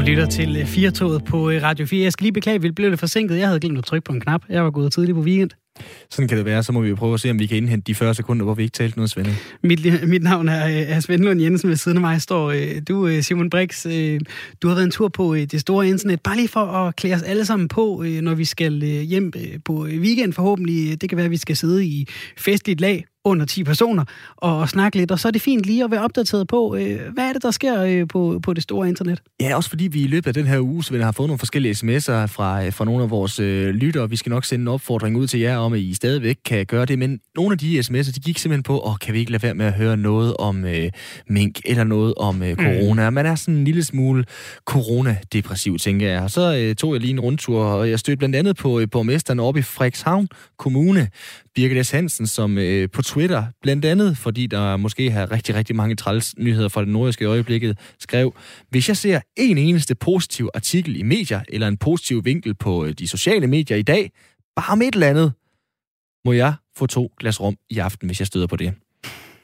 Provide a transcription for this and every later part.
Du lytter til øh, Firtoget på øh, Radio 4. Jeg skal lige beklage, vi blev lidt forsinket. Jeg havde glemt at trykke på en knap. Jeg var gået tidligt på weekend. Sådan kan det være. Så må vi jo prøve at se, om vi kan indhente de 40 sekunder, hvor vi ikke talte noget, Svende. Mit, mit navn er, øh, er Svend Lund Jensen. Ved siden af mig står du, Simon Brix. Du har været en tur på det store internet. Bare lige for at klæde os alle sammen på, når vi skal hjem på weekend forhåbentlig. Det kan være, at vi skal sidde i festligt lag under 10 personer og snakke lidt, og så er det fint lige at være opdateret på, øh, hvad er det, der sker øh, på, på det store internet? Ja, også fordi vi i løbet af den her uge, så vi har fået nogle forskellige sms'er fra, øh, fra nogle af vores øh, lyttere. Vi skal nok sende en opfordring ud til jer om, at I stadigvæk kan gøre det, men nogle af de sms'er, de gik simpelthen på, og kan vi ikke lade være med at høre noget om øh, mink eller noget om øh, corona. Mm. Man er sådan en lille smule coronadepressiv, tænker jeg. Og så øh, tog jeg lige en rundtur, og jeg stødte blandt andet på øh, borgmesteren oppe i Frederikshavn Kommune, Birgit S. Hansen, som øh, på Twitter, blandt andet fordi der måske har rigtig, rigtig mange træls nyheder fra det nordiske øjeblikket, skrev, hvis jeg ser en eneste positiv artikel i medier, eller en positiv vinkel på øh, de sociale medier i dag, bare om et eller andet, må jeg få to glas rum i aften, hvis jeg støder på det.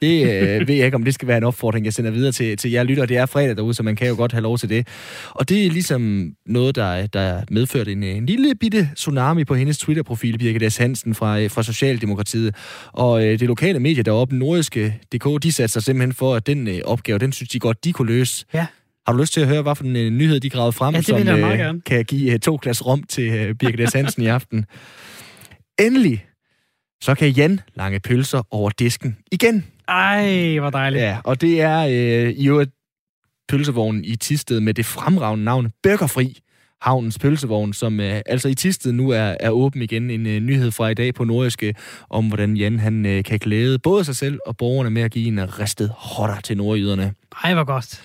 Det øh, ved jeg ikke, om det skal være en opfordring, jeg sender videre til, til jer lytter. Det er fredag derude, så man kan jo godt have lov til det. Og det er ligesom noget, der, der medført en, en lille bitte tsunami på hendes Twitter-profil, Birgit S. Hansen fra, fra Socialdemokratiet. Og øh, det lokale medie deroppe, nordiske DK, de satte sig simpelthen for, at den øh, opgave, den synes de godt, de kunne løse. Ja. Har du lyst til at høre, hvad for en øh, nyhed, de gravede frem, ja, som øh, kan give øh, to glas rom til øh, Birgit S. Hansen i aften? Endelig, så kan Jan lange pølser over disken igen. Ej, hvor dejligt. Ja, og det er øh, i øvrigt pølsevognen i Tisted med det fremragende navn Burgerfri. Havnens pølsevogn, som øh, altså i Tisted nu er, er åben igen. En øh, nyhed fra i dag på Nordiske om, hvordan Jan han øh, kan glæde både sig selv og borgerne med at give en ristet hotter til nordjyderne. Ej, hvor godt.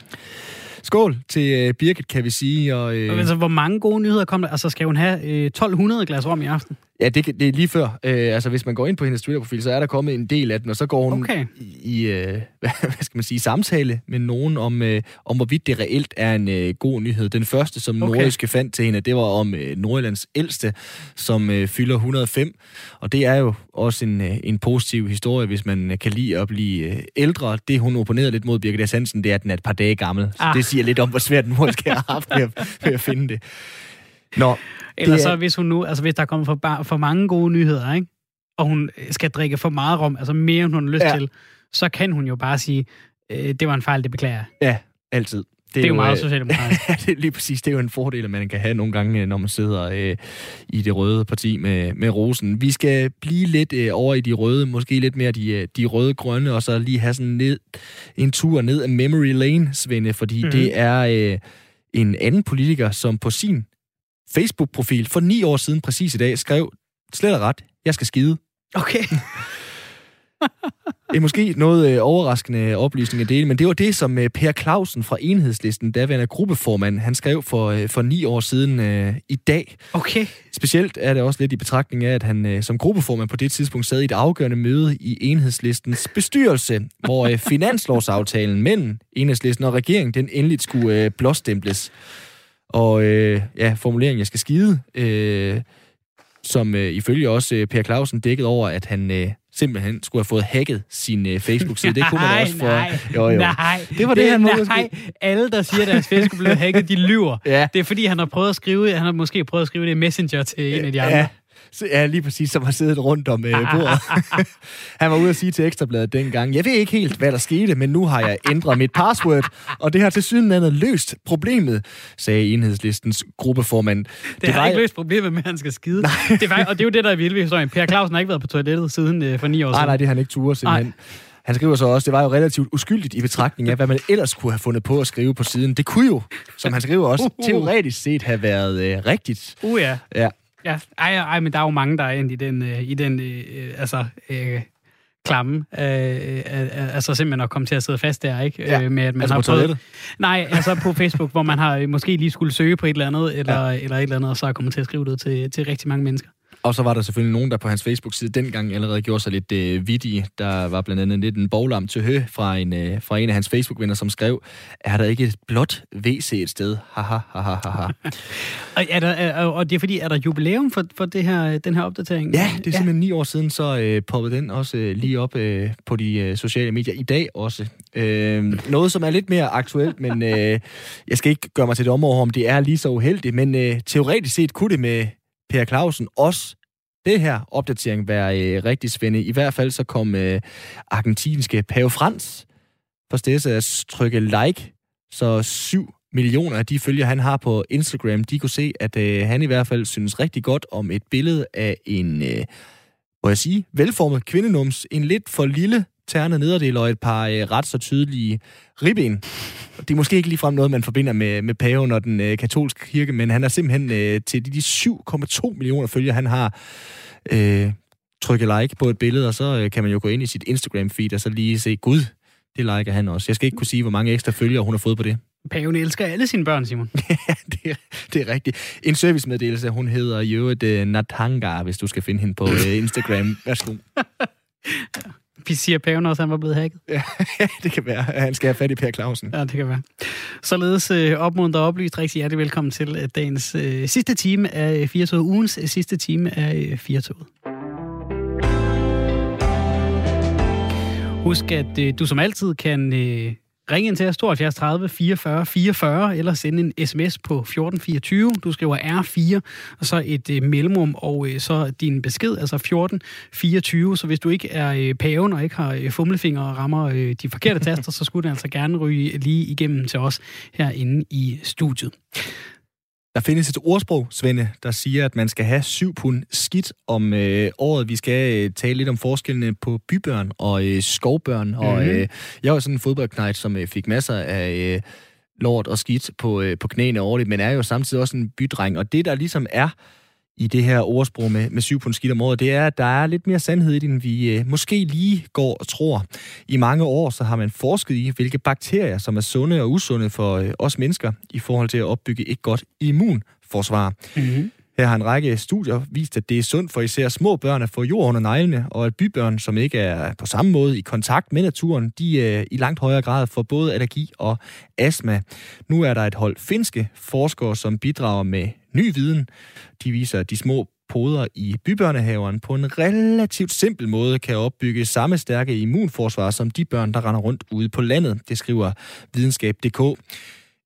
Skål til øh, Birgit, kan vi sige. Og, øh... altså, hvor mange gode nyheder kom der? Altså, skal hun have øh, 1200 glas rom i aften? Ja, det, det er lige før. Øh, altså, hvis man går ind på hendes Twitter-profil, så er der kommet en del af den, og så går hun okay. i, i øh, hvad skal man sige, samtale med nogen om, øh, om hvorvidt det reelt er en øh, god nyhed. Den første, som okay. Nordiske fandt til hende, det var om øh, Nordjyllands ældste, som øh, fylder 105. Og det er jo også en, øh, en positiv historie, hvis man øh, kan lide at blive øh, ældre. Det, hun opponerede lidt mod Birgit Hansen, det er, at den er et par dage gammel. Så ah. det siger lidt om, hvor svært den måske har haft med at, med at finde det. Nå, eller så hvis hun nu, altså hvis der kommer for, for mange gode nyheder, ikke? og hun skal drikke for meget rom, altså mere end hun har lyst ja. til, så kan hun jo bare sige, øh, det var en fejl, det beklager. Ja, altid. Det er, det er jo meget øh, socialdemokratisk. det er lige præcis. Det er jo en fordel, at man kan have nogle gange, når man sidder øh, i det røde parti med, med rosen. Vi skal blive lidt øh, over i de røde, måske lidt mere de, øh, de røde-grønne, og så lige have sådan ned, en tur ned af memory lane, Svende, fordi mm-hmm. det er øh, en anden politiker, som på sin Facebook-profil for ni år siden, præcis i dag, skrev slet og ret, jeg skal skide. Okay. det er måske noget øh, overraskende oplysning at dele, men det var det, som øh, Per Clausen fra Enhedslisten, daværende gruppeformand, han skrev for, øh, for ni år siden øh, i dag. Okay. Specielt er det også lidt i betragtning af, at han øh, som gruppeformand på det tidspunkt sad i et afgørende møde i Enhedslistens bestyrelse, hvor øh, finanslovsaftalen mellem Enhedslisten og regeringen, den endeligt skulle øh, blåstembles. Og øh, ja, formuleringen, jeg skal skide, øh, som øh, ifølge også øh, Per Clausen dækkede over, at han øh, simpelthen skulle have fået hacket sin øh, Facebook-side. Det kunne man også for... Nej, jo, jo. nej. Det var det, det han nej. Måske... Alle, der siger, at deres Facebook blev hacket, de lyver. Ja. Det er fordi, han har prøvet at skrive, han har måske prøvet at skrive det i Messenger til en af de andre. Ja. Ja, lige præcis, som har siddet rundt om øh, bordet. han var ude at sige til Ekstrabladet dengang, jeg ved ikke helt, hvad der skete, men nu har jeg ændret mit password, og det har til sydenlandet løst problemet, sagde enhedslistens gruppeformand. Det, det har var... ikke løst problemet med, at han skal skide. Det var, og det er jo det, der er vildt ved historien. Per Clausen har ikke været på toilettet siden øh, for ni år siden. Nej, nej, det har han ikke turet simpelthen. Nej. Han skriver så også, det var jo relativt uskyldigt i betragtning af, hvad man ellers kunne have fundet på at skrive på siden. Det kunne jo, som han skriver også, uh, uh. teoretisk set have været øh, rigtigt. Uh ja. ja. Ja, ej, ej, men der er jo mange, der er endt i den, øh, i den øh, altså, øh, klamme. Øh, øh, altså simpelthen at komme til at sidde fast der, ikke? Ja, øh, med, at man altså har på prøvet, Nej, altså på Facebook, hvor man har måske lige skulle søge på et eller andet, eller, ja. eller et eller andet, og så er kommet til at skrive det til, til rigtig mange mennesker. Og så var der selvfølgelig nogen, der på hans Facebook-side dengang allerede gjorde sig lidt øh, vidige. Der var blandt andet lidt en boglam til hø fra en, øh, fra en af hans Facebook-venner, som skrev, er der ikke et blåt WC et sted? Haha, haha, haha. og, er der, er, og det er fordi, er der jubilæum for, for det her, den her opdatering? Ja, det er ja. simpelthen ni år siden, så øh, poppede den også øh, lige op øh, på de øh, sociale medier. I dag også. Øh, noget, som er lidt mere aktuelt, men øh, jeg skal ikke gøre mig til det område, om det er lige så uheldigt, men øh, teoretisk set kunne det med Per Clausen også det her opdatering være øh, rigtig spændende. I hvert fald så kom øh, argentinske Pave Frans for stedet at trykke like, så 7 millioner af de følger, han har på Instagram, de kunne se, at øh, han i hvert fald synes rigtig godt om et billede af en, øh, må jeg sige, velformet kvindenums, en lidt for lille tærne nederdel og et par øh, ret så tydelige ribben. Det er måske ikke ligefrem noget, man forbinder med, med paven og den øh, katolske kirke, men han er simpelthen øh, til de, de 7,2 millioner følgere, han har øh, trykket like på et billede, og så øh, kan man jo gå ind i sit Instagram-feed og så lige se, gud, det liker han også. Jeg skal ikke kunne sige, hvor mange ekstra følgere hun har fået på det. Paven elsker alle sine børn, Simon. ja, det er, det er rigtigt. En servicemeddelelse, hun hedder jo et uh, Natanga, hvis du skal finde hende på uh, Instagram. Værsgo. Vi siger paven også, han var blevet hacket. Ja, det kan være. Han skal have fat i Per Clausen. Ja, det kan være. Således øh, opmuntret og oplyst. Rigtig hjertelig velkommen til øh, dagens øh, sidste time af Firtoget. Ugens øh, sidste time af øh, Firtoget. Husk, at øh, du som altid kan øh, Ring ind til os 72 30 44 44, eller send en sms på 1424. Du skriver R4, og så et øh, mellemrum, og øh, så din besked, altså 1424. Så hvis du ikke er øh, paven og ikke har øh, fumlefinger og rammer øh, de forkerte taster, så skulle det altså gerne ryge lige igennem til os herinde i studiet. Der findes et ordsprog, Svende, der siger, at man skal have syv pund skidt om øh, året. Vi skal øh, tale lidt om forskellene på bybørn og øh, skovbørn. Mm-hmm. Og mhm. øh, jeg var sådan en fodboldknejt, som øh, fik masser af øh, lort og skidt på, øh, på knæene årligt, men er jo samtidig også en bydreng. Og det, der ligesom er i det her ordsprog med, med syv pund skidt om året, det er, at der er lidt mere sandhed i det, end vi øh, måske lige går og tror. I mange år så har man forsket i, hvilke bakterier, som er sunde og usunde for øh, os mennesker, i forhold til at opbygge et godt immunforsvar. Mm-hmm. Her har en række studier vist, at det er sundt for især små børn at få jord under neglene, og at bybørn, som ikke er på samme måde i kontakt med naturen, de er i langt højere grad får både allergi og astma. Nu er der et hold finske forskere, som bidrager med ny viden. De viser, at de små poder i bybørnehaveren på en relativt simpel måde kan opbygge samme stærke immunforsvar som de børn, der render rundt ude på landet. Det skriver videnskab.dk.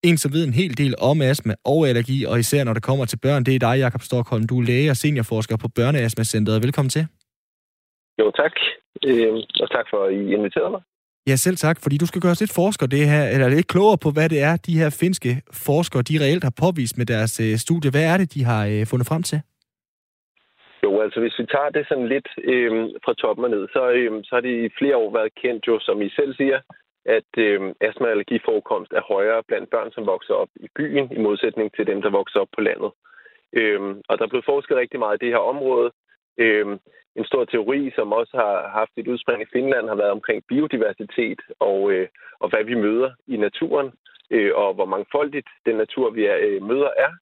En, som ved en hel del om astma og allergi, og især når det kommer til børn, det er dig, Jakob Stockholm. Du er læge og seniorforsker på Børneastma-centret. Velkommen til. Jo, tak. Øh, og tak for, at I inviterede mig. Ja, selv tak, fordi du skal gøre os lidt forsker det her, eller lidt klogere på, hvad det er, de her finske forskere, de reelt har påvist med deres øh, studie. Hvad er det, de har øh, fundet frem til? Jo, altså hvis vi tager det sådan lidt øh, fra toppen og ned, så, øh, så har det i flere år været kendt jo, som I selv siger, at øh, astma- og allergiforekomst er højere blandt børn, som vokser op i byen, i modsætning til dem, der vokser op på landet. Øh, og der er blevet forsket rigtig meget i det her område. Øh, en stor teori, som også har haft et udspring i Finland, har været omkring biodiversitet og, øh, og hvad vi møder i naturen, øh, og hvor mangfoldigt den natur, vi er, øh, møder, er.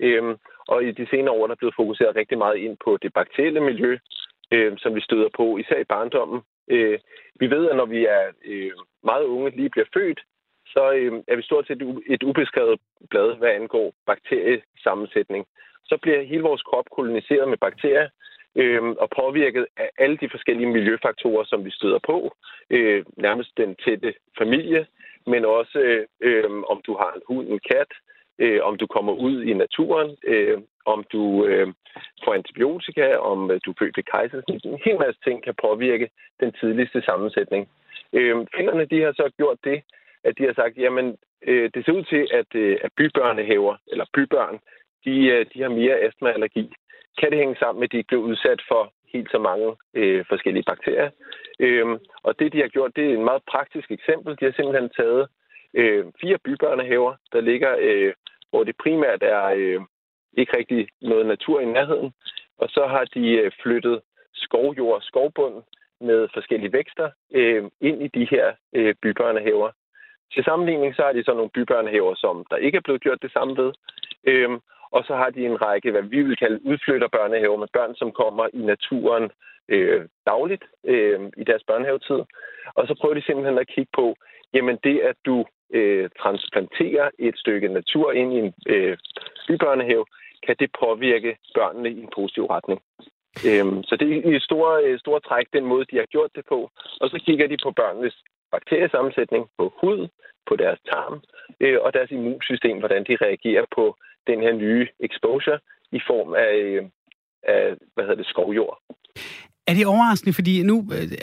Øh, og i de senere år er der blevet fokuseret rigtig meget ind på det bakterielle miljø, øh, som vi støder på, især i barndommen. Øh, vi ved, at når vi er øh, meget unge, lige bliver født, så øh, er vi stort set et ubeskrevet blad, hvad angår bakteriesammensætning. Så bliver hele vores krop koloniseret med bakterier, øh, og påvirket af alle de forskellige miljøfaktorer, som vi støder på. Øh, nærmest den tætte familie, men også øh, øh om du har en hund, en kat, øh, om du kommer ud i naturen, øh, om du øh, får antibiotika, om øh, du er født ved kejsersnit. En hel masse ting kan påvirke den tidligste sammensætning. Øh, finderne de har så gjort det, at de har sagt, jamen øh, det ser ud til, at, øh, at bybørnehaver, eller bybørn, de, øh, de har mere astmaallergi kan det hænge sammen med, at de ikke blev udsat for helt så mange øh, forskellige bakterier. Øh, og det, de har gjort, det er en meget praktisk eksempel. De har simpelthen taget øh, fire bybørnehaver, der ligger, øh, hvor det primært er øh, ikke rigtig noget natur i nærheden. Og så har de øh, flyttet skovjord og skovbund med forskellige vækster øh, ind i de her øh, bybørnehaver. Til sammenligning så har de så nogle bybørnehaver, som der ikke er blevet gjort det samme ved. Øhm, og så har de en række, hvad vi vil kalde udflytterbørnehaver med børn, som kommer i naturen øh, dagligt øh, i deres børnehavetid. Og så prøver de simpelthen at kigge på, jamen det, at du øh, transplanterer et stykke natur ind i en øh, bybørnehave, kan det påvirke børnene i en positiv retning. Øhm, så det er i store, øh, store træk den måde, de har gjort det på. Og så kigger de på børnenes bakteriesammensætning, på hud, på deres tarm øh, og deres immunsystem, hvordan de reagerer på den her nye exposure i form af, øh, af hvad hedder det, skovjord. Er det overraskende, fordi nu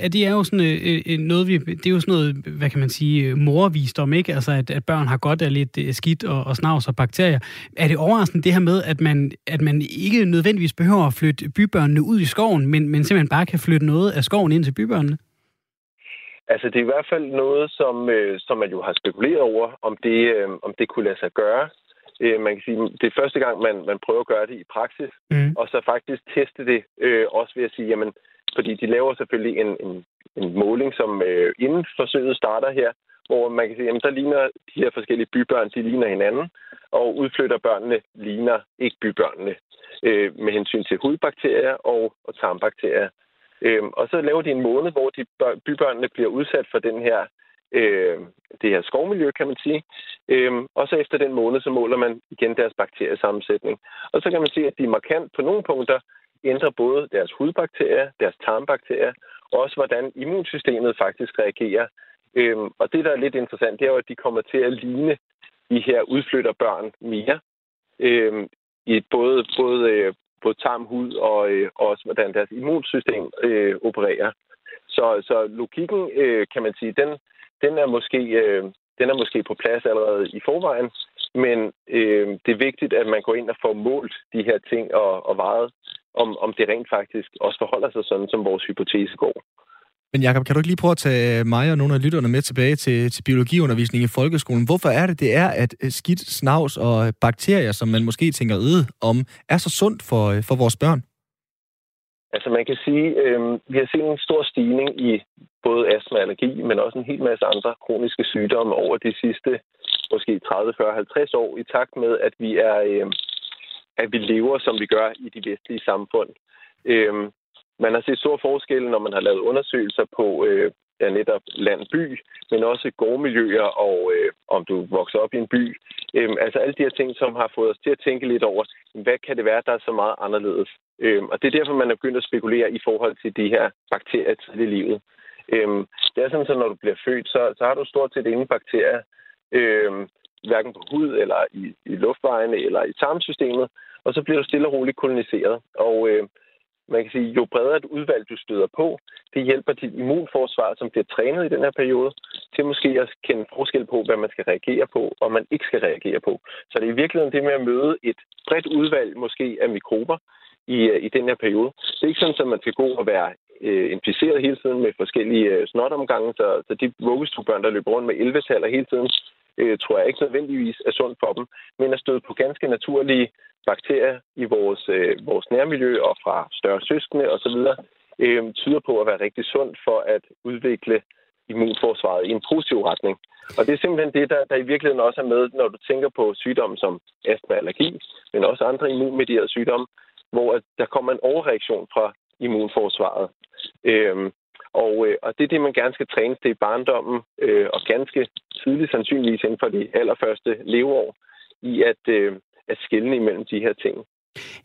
er det er jo sådan øh, øh, noget, vi, det er jo sådan noget, hvad kan man sige, morvisdom, ikke? Altså, at, at børn har godt af lidt øh, skidt og, og snavs og bakterier. Er det overraskende det her med, at man, at man ikke nødvendigvis behøver at flytte bybørnene ud i skoven, men, men simpelthen bare kan flytte noget af skoven ind til bybørnene? Altså, det er i hvert fald noget, som, øh, som man jo har spekuleret over, om det, øh, om det kunne lade sig gøre. Øh, man kan sige, det er første gang, man, man prøver at gøre det i praksis, mm. og så faktisk teste det øh, også ved at sige, jamen, fordi de laver selvfølgelig en, en, en måling, som øh, inden forsøget starter her, hvor man kan sige, at der ligner de her forskellige bybørn, de ligner hinanden, og udflytter børnene ligner ikke bybørnene øh, med hensyn til hudbakterier og, og tarmbakterier. Øh, og så laver de en måned, hvor de bybørnene bliver udsat for den her øh, det her skovmiljø, kan man sige. Øhm, og så efter den måned, så måler man igen deres bakteriesammensætning. Og så kan man se, at de markant på nogle punkter ændrer både deres hudbakterier, deres tarmbakterier, og også hvordan immunsystemet faktisk reagerer. Øhm, og det, der er lidt interessant, det er jo, at de kommer til at ligne de her udflytterbørn mere. Øhm, i både, både, øh, både tarm, hud og, øh, også hvordan deres immunsystem øh, opererer. Så, så logikken, øh, kan man sige, den, den er måske øh, den er måske på plads allerede i forvejen, men øh, det er vigtigt, at man går ind og får målt de her ting og, og vejet, om, om det rent faktisk også forholder sig sådan, som vores hypotese går. Men Jacob, kan du ikke lige prøve at tage mig og nogle af lytterne med tilbage til, til biologiundervisning i folkeskolen? Hvorfor er det, det er, at øh, skidt, snavs og bakterier, som man måske tænker øde om, er så sundt for, øh, for vores børn? Altså man kan sige, øh, vi har set en stor stigning i både astma og allergi, men også en hel masse andre kroniske sygdomme over de sidste måske 30, 40, 50 år, i takt med, at vi er øh, at vi lever, som vi gør i de vestlige samfund. Øhm, man har set stor forskel, når man har lavet undersøgelser på øh, ja, netop land-by, men også gårdmiljøer og øh, om du vokser op i en by. Øhm, altså alle de her ting, som har fået os til at tænke lidt over, hvad kan det være, der er så meget anderledes? Øhm, og det er derfor, man er begyndt at spekulere i forhold til de her bakterier til i livet. Øhm, det er sådan, at når du bliver født, så, så har du stort set ingen bakterier, Øhm, hverken på hud eller i, i luftvejene eller i tarmsystemet, og så bliver du stille og roligt koloniseret. Og øh, man kan sige, jo bredere et udvalg du støder på, det hjælper dit immunforsvar, som bliver trænet i den her periode, til måske at kende forskel på, hvad man skal reagere på, og man ikke skal reagere på. Så det er i virkeligheden det med at møde et bredt udvalg måske af mikrober i, øh, i den her periode. Det er ikke sådan, at man skal gå og være øh, inficeret hele tiden med forskellige øh, snotomgange, så, så de vuggestuebørn, der løber rundt med 11-taller hele tiden, øh, tror jeg ikke nødvendigvis er sundt for dem, men at støde på ganske naturlige bakterier i vores, øh, vores nærmiljø og fra større søskende osv., øh, tyder på at være rigtig sundt for at udvikle immunforsvaret i en positiv retning. Og det er simpelthen det, der, der i virkeligheden også er med, når du tænker på sygdomme som astma allergi, men også andre immunmedierede sygdomme, hvor der kommer en overreaktion fra immunforsvaret. Øhm, og, øh, og det er det, man gerne skal trænes til i barndommen, øh, og ganske tydeligt sandsynligvis inden for de allerførste leveår, i at, øh, at skille imellem de her ting.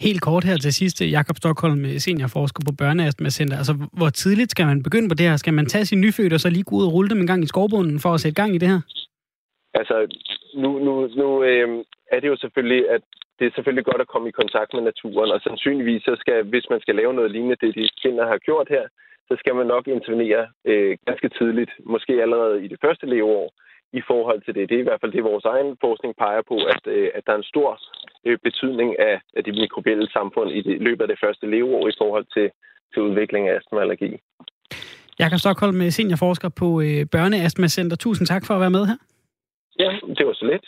Helt kort her til sidst, Jakob Stockholm, seniorforsker på Børneastma Center. Altså, hvor tidligt skal man begynde på det her? Skal man tage sin nyfødte og så lige gå ud og rulle dem en gang i skovbunden for at sætte gang i det her? Altså, nu, nu, nu øh, er det jo selvfølgelig, at det er selvfølgelig godt at komme i kontakt med naturen, og sandsynligvis, så skal, hvis man skal lave noget lignende, det de kvinder har gjort her, så skal man nok intervenere øh, ganske tidligt, måske allerede i det første leveår, i forhold til det. Det er i hvert fald det, vores egen forskning peger på, at, øh, at der er en stor øh, betydning af, af det mikrobielle samfund i det, løbet af det første leveår i forhold til, til udvikling af astma-allergi. Jakob Stockholm, seniorforsker på øh, Børneastma Center. Tusind tak for at være med her. Ja, det var så let.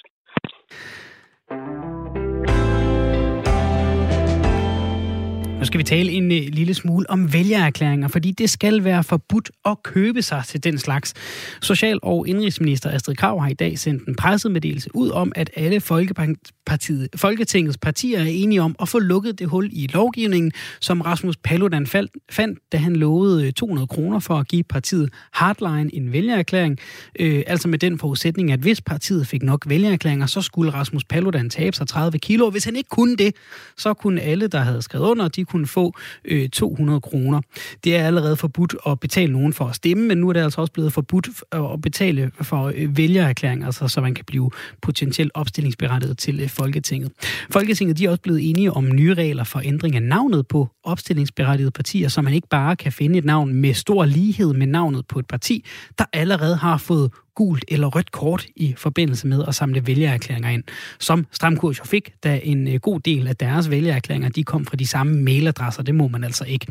Nu skal vi tale en øh, lille smule om vælgererklæringer, fordi det skal være forbudt at købe sig til den slags. Social- og indrigsminister Astrid Krav har i dag sendt en pressemeddelelse ud om, at alle Folkepartiet, Folketingets partier er enige om at få lukket det hul i lovgivningen, som Rasmus Paludan fandt, da han lovede øh, 200 kroner for at give partiet Hardline en vælgererklæring. Øh, altså med den forudsætning, at hvis partiet fik nok vælgererklæringer, så skulle Rasmus Paludan tabe sig 30 kilo. Hvis han ikke kunne det, så kunne alle, der havde skrevet under, de kunne få øh, 200 kroner. Det er allerede forbudt at betale nogen for at stemme, men nu er det altså også blevet forbudt at betale for øh, vælgererklæringer, altså, så man kan blive potentielt opstillingsberettiget til øh, Folketinget. Folketinget de er også blevet enige om nye regler for ændring af navnet på opstillingsberettigede partier, så man ikke bare kan finde et navn med stor lighed med navnet på et parti, der allerede har fået gult eller rødt kort i forbindelse med at samle vælgererklæringer ind, som Stramkurs jo fik, da en øh, god del af deres vælgererklæringer, de kom fra de samme mailadresser. Det må man altså ikke.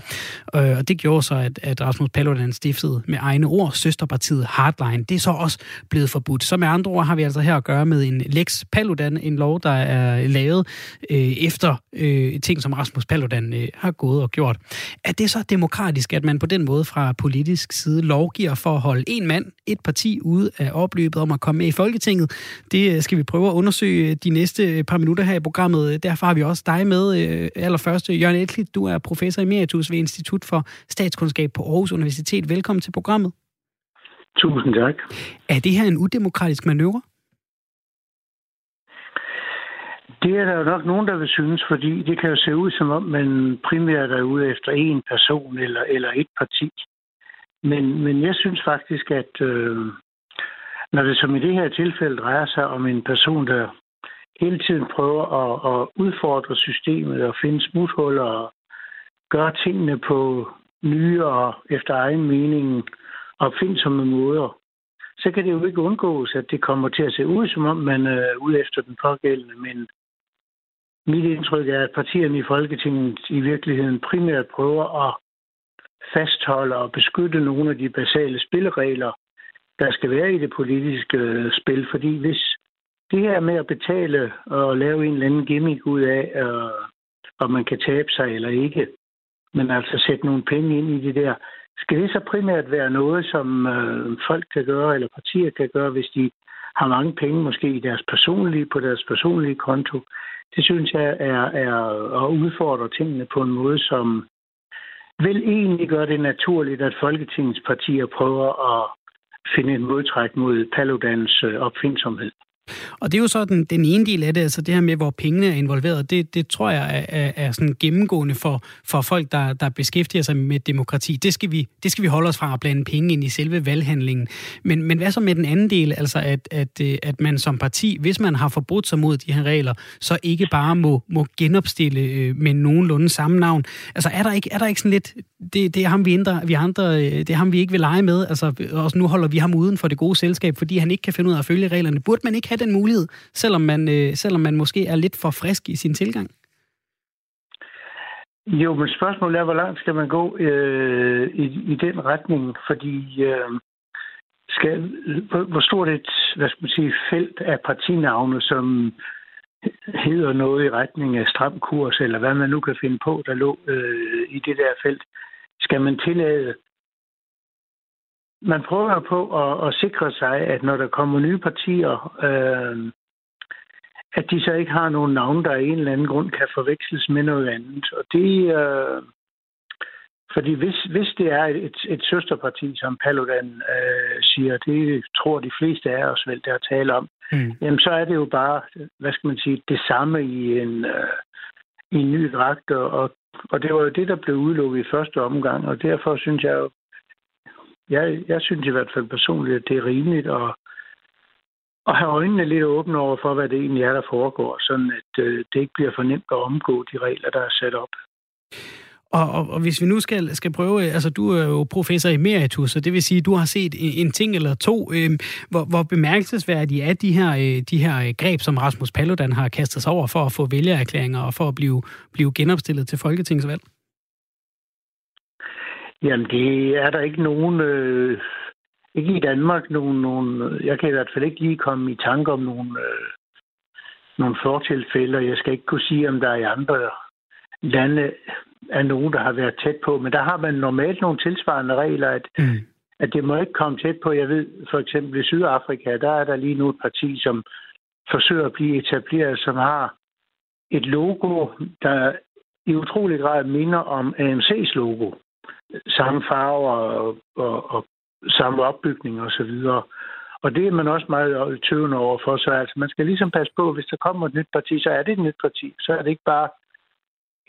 Øh, og det gjorde så, at, at Rasmus Paludan stiftede med egne ord søsterpartiet Hardline. Det er så også blevet forbudt. Så med andre ord har vi altså her at gøre med en Lex Paludan, en lov, der er lavet øh, efter øh, ting, som Rasmus Paludan øh, har gået og gjort. Er det så demokratisk, at man på den måde fra politisk side lovgiver for at holde en mand, et parti ude af opløbet om at komme med i Folketinget. Det øh, skal vi prøve at undersøge de næste øh, par minutter her i programmet. Derfor har vi også dig med øh, allerførst. Jørgen Elklit, du er professor emeritus ved Institut for Statskundskab på Aarhus Universitet. Velkommen til programmet. Tusind tak. Er det her en udemokratisk manøvre? Det er der jo nok nogen, der vil synes, fordi det kan jo se ud som om, man primært er ude efter en person eller, eller et parti. Men, men jeg synes faktisk, at øh, når det som i det her tilfælde drejer sig om en person, der hele tiden prøver at, at udfordre systemet og finde smuthuller og gøre tingene på nye og efter egen mening opfindsomme måder, så kan det jo ikke undgås, at det kommer til at se ud, som om man er ude efter den pågældende. Men mit indtryk er, at partierne i Folketinget i virkeligheden primært prøver at fastholde og beskytte nogle af de basale spilleregler, der skal være i det politiske øh, spil. Fordi hvis det her med at betale og lave en eller anden gimmick ud af, øh, om man kan tabe sig eller ikke, men altså sætte nogle penge ind i det der, skal det så primært være noget, som øh, folk kan gøre, eller partier kan gøre, hvis de har mange penge måske i deres personlige, på deres personlige konto? Det synes jeg er, er at udfordre tingene på en måde, som vil egentlig gøre det naturligt, at Folketingets partier prøver at finde en modtræk mod Paludans øh, opfindsomhed. Og det er jo så den, den ene del af det, altså det her med, hvor pengene er involveret, det, det tror jeg er, er, er sådan gennemgående for, for folk, der, der beskæftiger sig med demokrati. Det skal, vi, det skal vi holde os fra at blande penge ind i selve valghandlingen. Men, men hvad så med den anden del, altså at, at, øh, at man som parti, hvis man har forbrudt sig mod de her regler, så ikke bare må, må genopstille øh, med nogenlunde samme navn. Altså er der ikke, er der ikke sådan lidt, det, det er ham vi, ændrer, vi andre, øh, det er ham vi ikke vil lege med, altså også nu holder vi ham uden for det gode selskab, fordi han ikke kan finde ud af at følge reglerne. Burde man ikke have den mulighed, selvom man, øh, selvom man måske er lidt for frisk i sin tilgang? Jo, men spørgsmålet er, hvor langt skal man gå øh, i, i den retning? Fordi øh, skal, hvor, hvor stort et hvad skal man sige, felt af partinavne, som hedder noget i retning af stram kurs, eller hvad man nu kan finde på, der lå øh, i det der felt, skal man tillade man prøver på at, at sikre sig, at når der kommer nye partier, øh, at de så ikke har nogen navn, der af en eller anden grund kan forveksles med noget andet. Og det, øh, fordi hvis, hvis det er et, et søsterparti, som Paludan øh, siger, det tror de fleste af os vel, der tale om, mm. jamen så er det jo bare, hvad skal man sige, det samme i en, øh, i en ny dragt, og, og det var jo det, der blev udelukket i første omgang, og derfor synes jeg jo, jeg, jeg synes i hvert fald personligt, at det er rimeligt at, at have øjnene lidt åbne over for, hvad det egentlig er, der foregår, sådan at øh, det ikke bliver for nemt at omgå de regler, der er sat op. Og, og, og hvis vi nu skal, skal prøve, øh, altså du er jo professor emeritus, så det vil sige, at du har set en ting eller to. Øh, hvor, hvor bemærkelsesværdige er de her, øh, de her øh, greb, som Rasmus Paludan har kastet sig over for at få vælgererklæringer og for at blive, blive genopstillet til folketingsvalg? Jamen, det er der ikke nogen... Øh, ikke i Danmark nogen, nogen... Jeg kan i hvert fald ikke lige komme i tanke om nogle, øh, nogle fortilfælde, jeg skal ikke kunne sige, om der er i andre lande er nogen, der har været tæt på. Men der har man normalt nogle tilsvarende regler, at, mm. at det må ikke komme tæt på. Jeg ved for eksempel i Sydafrika, der er der lige nu et parti, som forsøger at blive etableret, som har et logo, der i utrolig grad minder om AMC's logo. Samme farver og, og, og samme opbygning og så videre. Og det er man også meget tøvende over for. Så altså, man skal ligesom passe på, hvis der kommer et nyt parti, så er det et nyt parti. Så er det ikke bare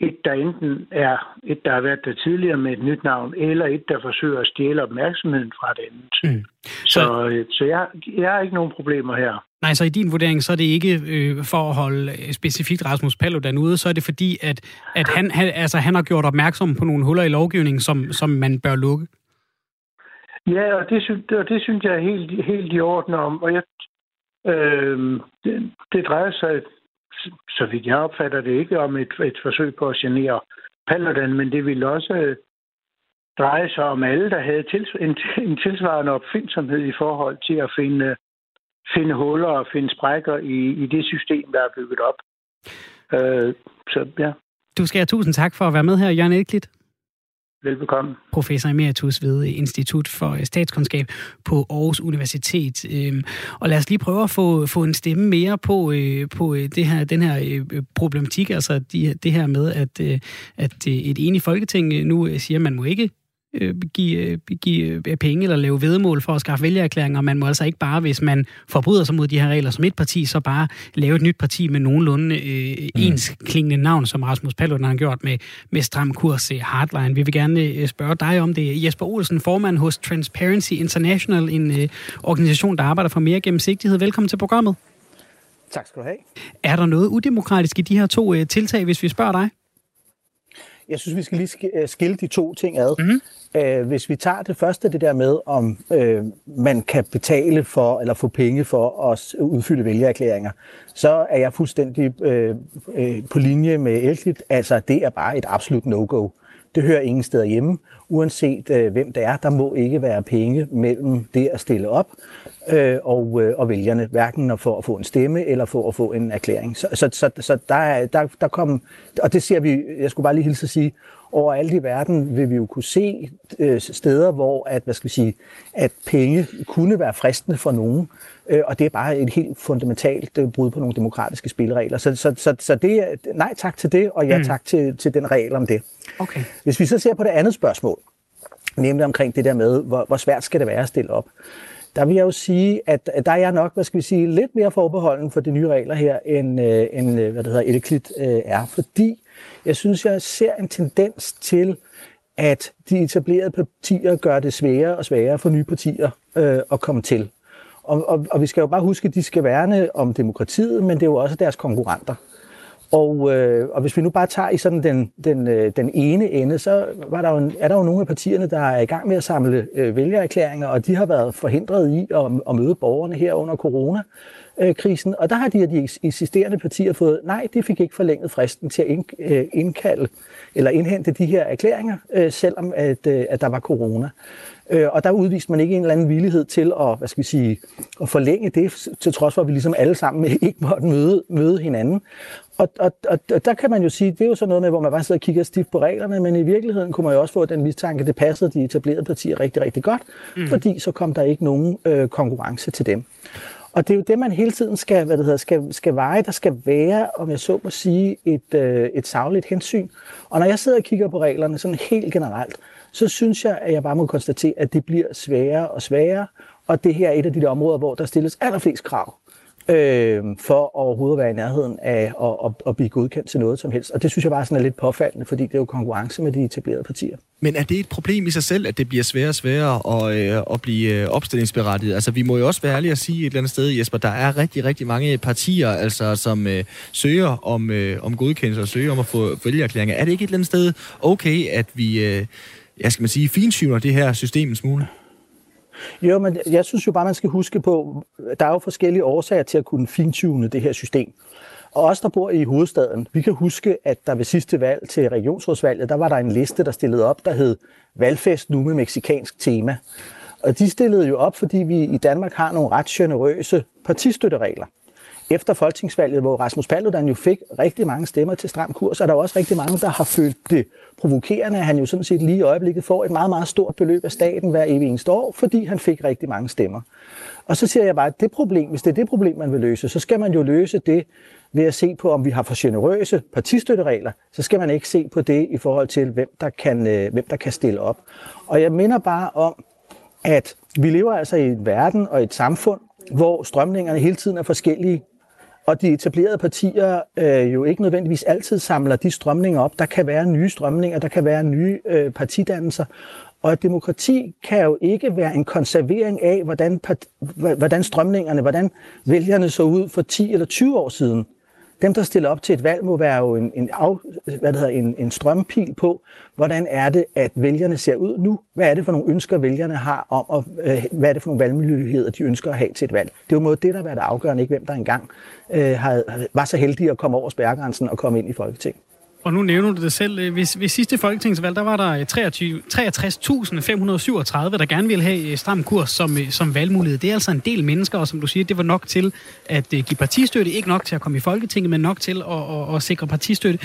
et, der enten er et, der har været der tidligere med et nyt navn, eller et, der forsøger at stjæle opmærksomheden fra det andet. Mm. Så, så, øh, så jeg, jeg har ikke nogen problemer her. Nej, så i din vurdering, så er det ikke øh, for at holde øh, specifikt Rasmus Paludan ude, så er det fordi, at, at han, han, altså, han har gjort opmærksom på nogle huller i lovgivningen, som, som man bør lukke. Ja, og det, synes, og det synes jeg er helt, helt i orden om. Og jeg, øh, det, det drejer sig, så vidt jeg opfatter det, ikke om et, et forsøg på at genere Paludan, men det ville også øh, dreje sig om alle, der havde tils, en, en tilsvarende opfindsomhed i forhold til at finde, finde huller og finde sprækker i, i det system, der er bygget op. Øh, så ja. Du skal have tusind tak for at være med her, Jørgen Edklit. Velbekomme. Professor emeritus ved Institut for øh, Statskundskab på Aarhus Universitet. Øhm, og lad os lige prøve at få, få en stemme mere på, øh, på øh, det her, den her problematik, altså de, det her med, at, at et enigt folketing nu siger, at man må ikke øh, give, øh, give øh, penge eller lave vedmål for at skaffe vælgererklæringer. Man må altså ikke bare, hvis man forbryder sig mod de her regler som et parti, så bare lave et nyt parti med nogenlunde øh, mm. ensklingende navn, som Rasmus Paludan har gjort med, med Stram Kurs Hardline. Vi vil gerne spørge dig om det. Jesper Olsen, formand hos Transparency International, en øh, organisation, der arbejder for mere gennemsigtighed. Velkommen til programmet. Tak skal du have. Er der noget udemokratisk i de her to øh, tiltag, hvis vi spørger dig? Jeg synes, vi skal lige skille de to ting ad. Mm-hmm. Øh, hvis vi tager det første, det der med, om øh, man kan betale for eller få penge for at udfylde vælgererklæringer, så er jeg fuldstændig øh, øh, på linje med Elklit. Altså, det er bare et absolut no-go. Det hører ingen steder hjemme. Uanset øh, hvem det er, der må ikke være penge mellem det at stille op øh, og, øh, og vælgerne, hverken for at få en stemme eller for at få en erklæring. Så, så, så, så der, der, der kom, og det ser vi, jeg skulle bare lige hilse at sige, overalt i verden vil vi jo kunne se øh, steder, hvor at, hvad skal vi sige, at penge kunne være fristende for nogen, øh, og det er bare et helt fundamentalt øh, brud på nogle demokratiske spilleregler. Så, så, så, så det, nej tak til det, og ja mm. tak til, til den regel om det. Okay. Hvis vi så ser på det andet spørgsmål, nemlig omkring det der med, hvor, hvor svært skal det være at stille op, der vil jeg jo sige, at der er jeg nok, hvad skal vi sige, lidt mere forbeholden for de nye regler her, end, øh, end hvad det hedder, Edeklit øh, er, fordi jeg synes, jeg ser en tendens til, at de etablerede partier gør det sværere og sværere for nye partier øh, at komme til. Og, og, og vi skal jo bare huske, at de skal værne om demokratiet, men det er jo også deres konkurrenter. Og, øh, og hvis vi nu bare tager i sådan den, den, øh, den ene ende, så var der jo en, er der jo nogle af partierne, der er i gang med at samle øh, vælgererklæringer, og de har været forhindret i at, at møde borgerne her under coronakrisen. Og der har de af de eksisterende partier fået, nej, de fik ikke forlænget fristen til at øh, indkalde eller indhente de her erklæringer, øh, selvom at, øh, at der var corona. Øh, og der udviste man ikke en eller anden villighed til at, hvad skal vi sige, at forlænge det, til trods for, at vi ligesom alle sammen ikke måtte møde, møde hinanden. Og, og, og, og der kan man jo sige, det er jo sådan noget med, hvor man bare sidder og kigger stift på reglerne, men i virkeligheden kunne man jo også få den mistanke, at det passede de etablerede partier rigtig, rigtig godt, mm. fordi så kom der ikke nogen øh, konkurrence til dem. Og det er jo det, man hele tiden skal, hvad det hedder, skal, skal veje. Der skal være, om jeg så må sige, et, øh, et savligt hensyn. Og når jeg sidder og kigger på reglerne sådan helt generelt, så synes jeg, at jeg bare må konstatere, at det bliver sværere og sværere. Og det her er et af de områder, hvor der stilles allerflest krav øh, for overhovedet at være i nærheden af at, at, at blive godkendt til noget som helst. Og det synes jeg bare sådan er lidt påfaldende, fordi det er jo konkurrence med de etablerede partier. Men er det et problem i sig selv, at det bliver sværere og sværere at, øh, at blive øh, opstillingsberettiget? Altså, vi må jo også være ærlige at sige et eller andet sted, Jesper, der er rigtig, rigtig mange partier, altså, som øh, søger om, øh, om godkendelse og søger om at få vælgererklæringer. Er det ikke et eller andet sted okay, at vi, øh, ja, skal man sige, finsyner det her system en smule? Jo, men jeg synes jo bare, man skal huske på, der er jo forskellige årsager til at kunne fintune det her system. Og os, der bor i hovedstaden, vi kan huske, at der ved sidste valg til regionsrådsvalget, der var der en liste, der stillede op, der hed Valgfest nu med meksikansk tema. Og de stillede jo op, fordi vi i Danmark har nogle ret generøse partistøtteregler efter folketingsvalget, hvor Rasmus Paludan jo fik rigtig mange stemmer til stram kurs, er der også rigtig mange, der har følt det provokerende, at han jo sådan set lige i øjeblikket får et meget, meget stort beløb af staten hver evig eneste år, fordi han fik rigtig mange stemmer. Og så siger jeg bare, at det problem, hvis det er det problem, man vil løse, så skal man jo løse det ved at se på, om vi har for generøse partistøtteregler, så skal man ikke se på det i forhold til, hvem der kan, øh, hvem der kan stille op. Og jeg minder bare om, at vi lever altså i en verden og et samfund, hvor strømningerne hele tiden er forskellige, og de etablerede partier øh, jo ikke nødvendigvis altid samler de strømninger op. Der kan være nye strømninger, der kan være nye øh, partidannelser, og et demokrati kan jo ikke være en konservering af, hvordan, hvordan strømningerne, hvordan vælgerne så ud for 10 eller 20 år siden. Dem, der stiller op til et valg, må være jo en, en, af, hvad det hedder, en, en strømpil på, hvordan er det, at vælgerne ser ud nu? Hvad er det for nogle ønsker, vælgerne har om, og øh, hvad er det for nogle valgmuligheder, de ønsker at have til et valg? Det er jo måde det, der har været afgørende, ikke hvem der engang øh, har, var så heldig at komme over spærregrænsen og komme ind i Folketinget. Og nu nævner du det selv. Ved, ved sidste folketingsvalg, der var der eh, 63.537, der gerne ville have eh, stram kurs som, eh, som valgmulighed. Det er altså en del mennesker, og som du siger, det var nok til at give partistøtte. Ikke nok til at komme i Folketinget, men nok til at, at, at sikre partistøtte.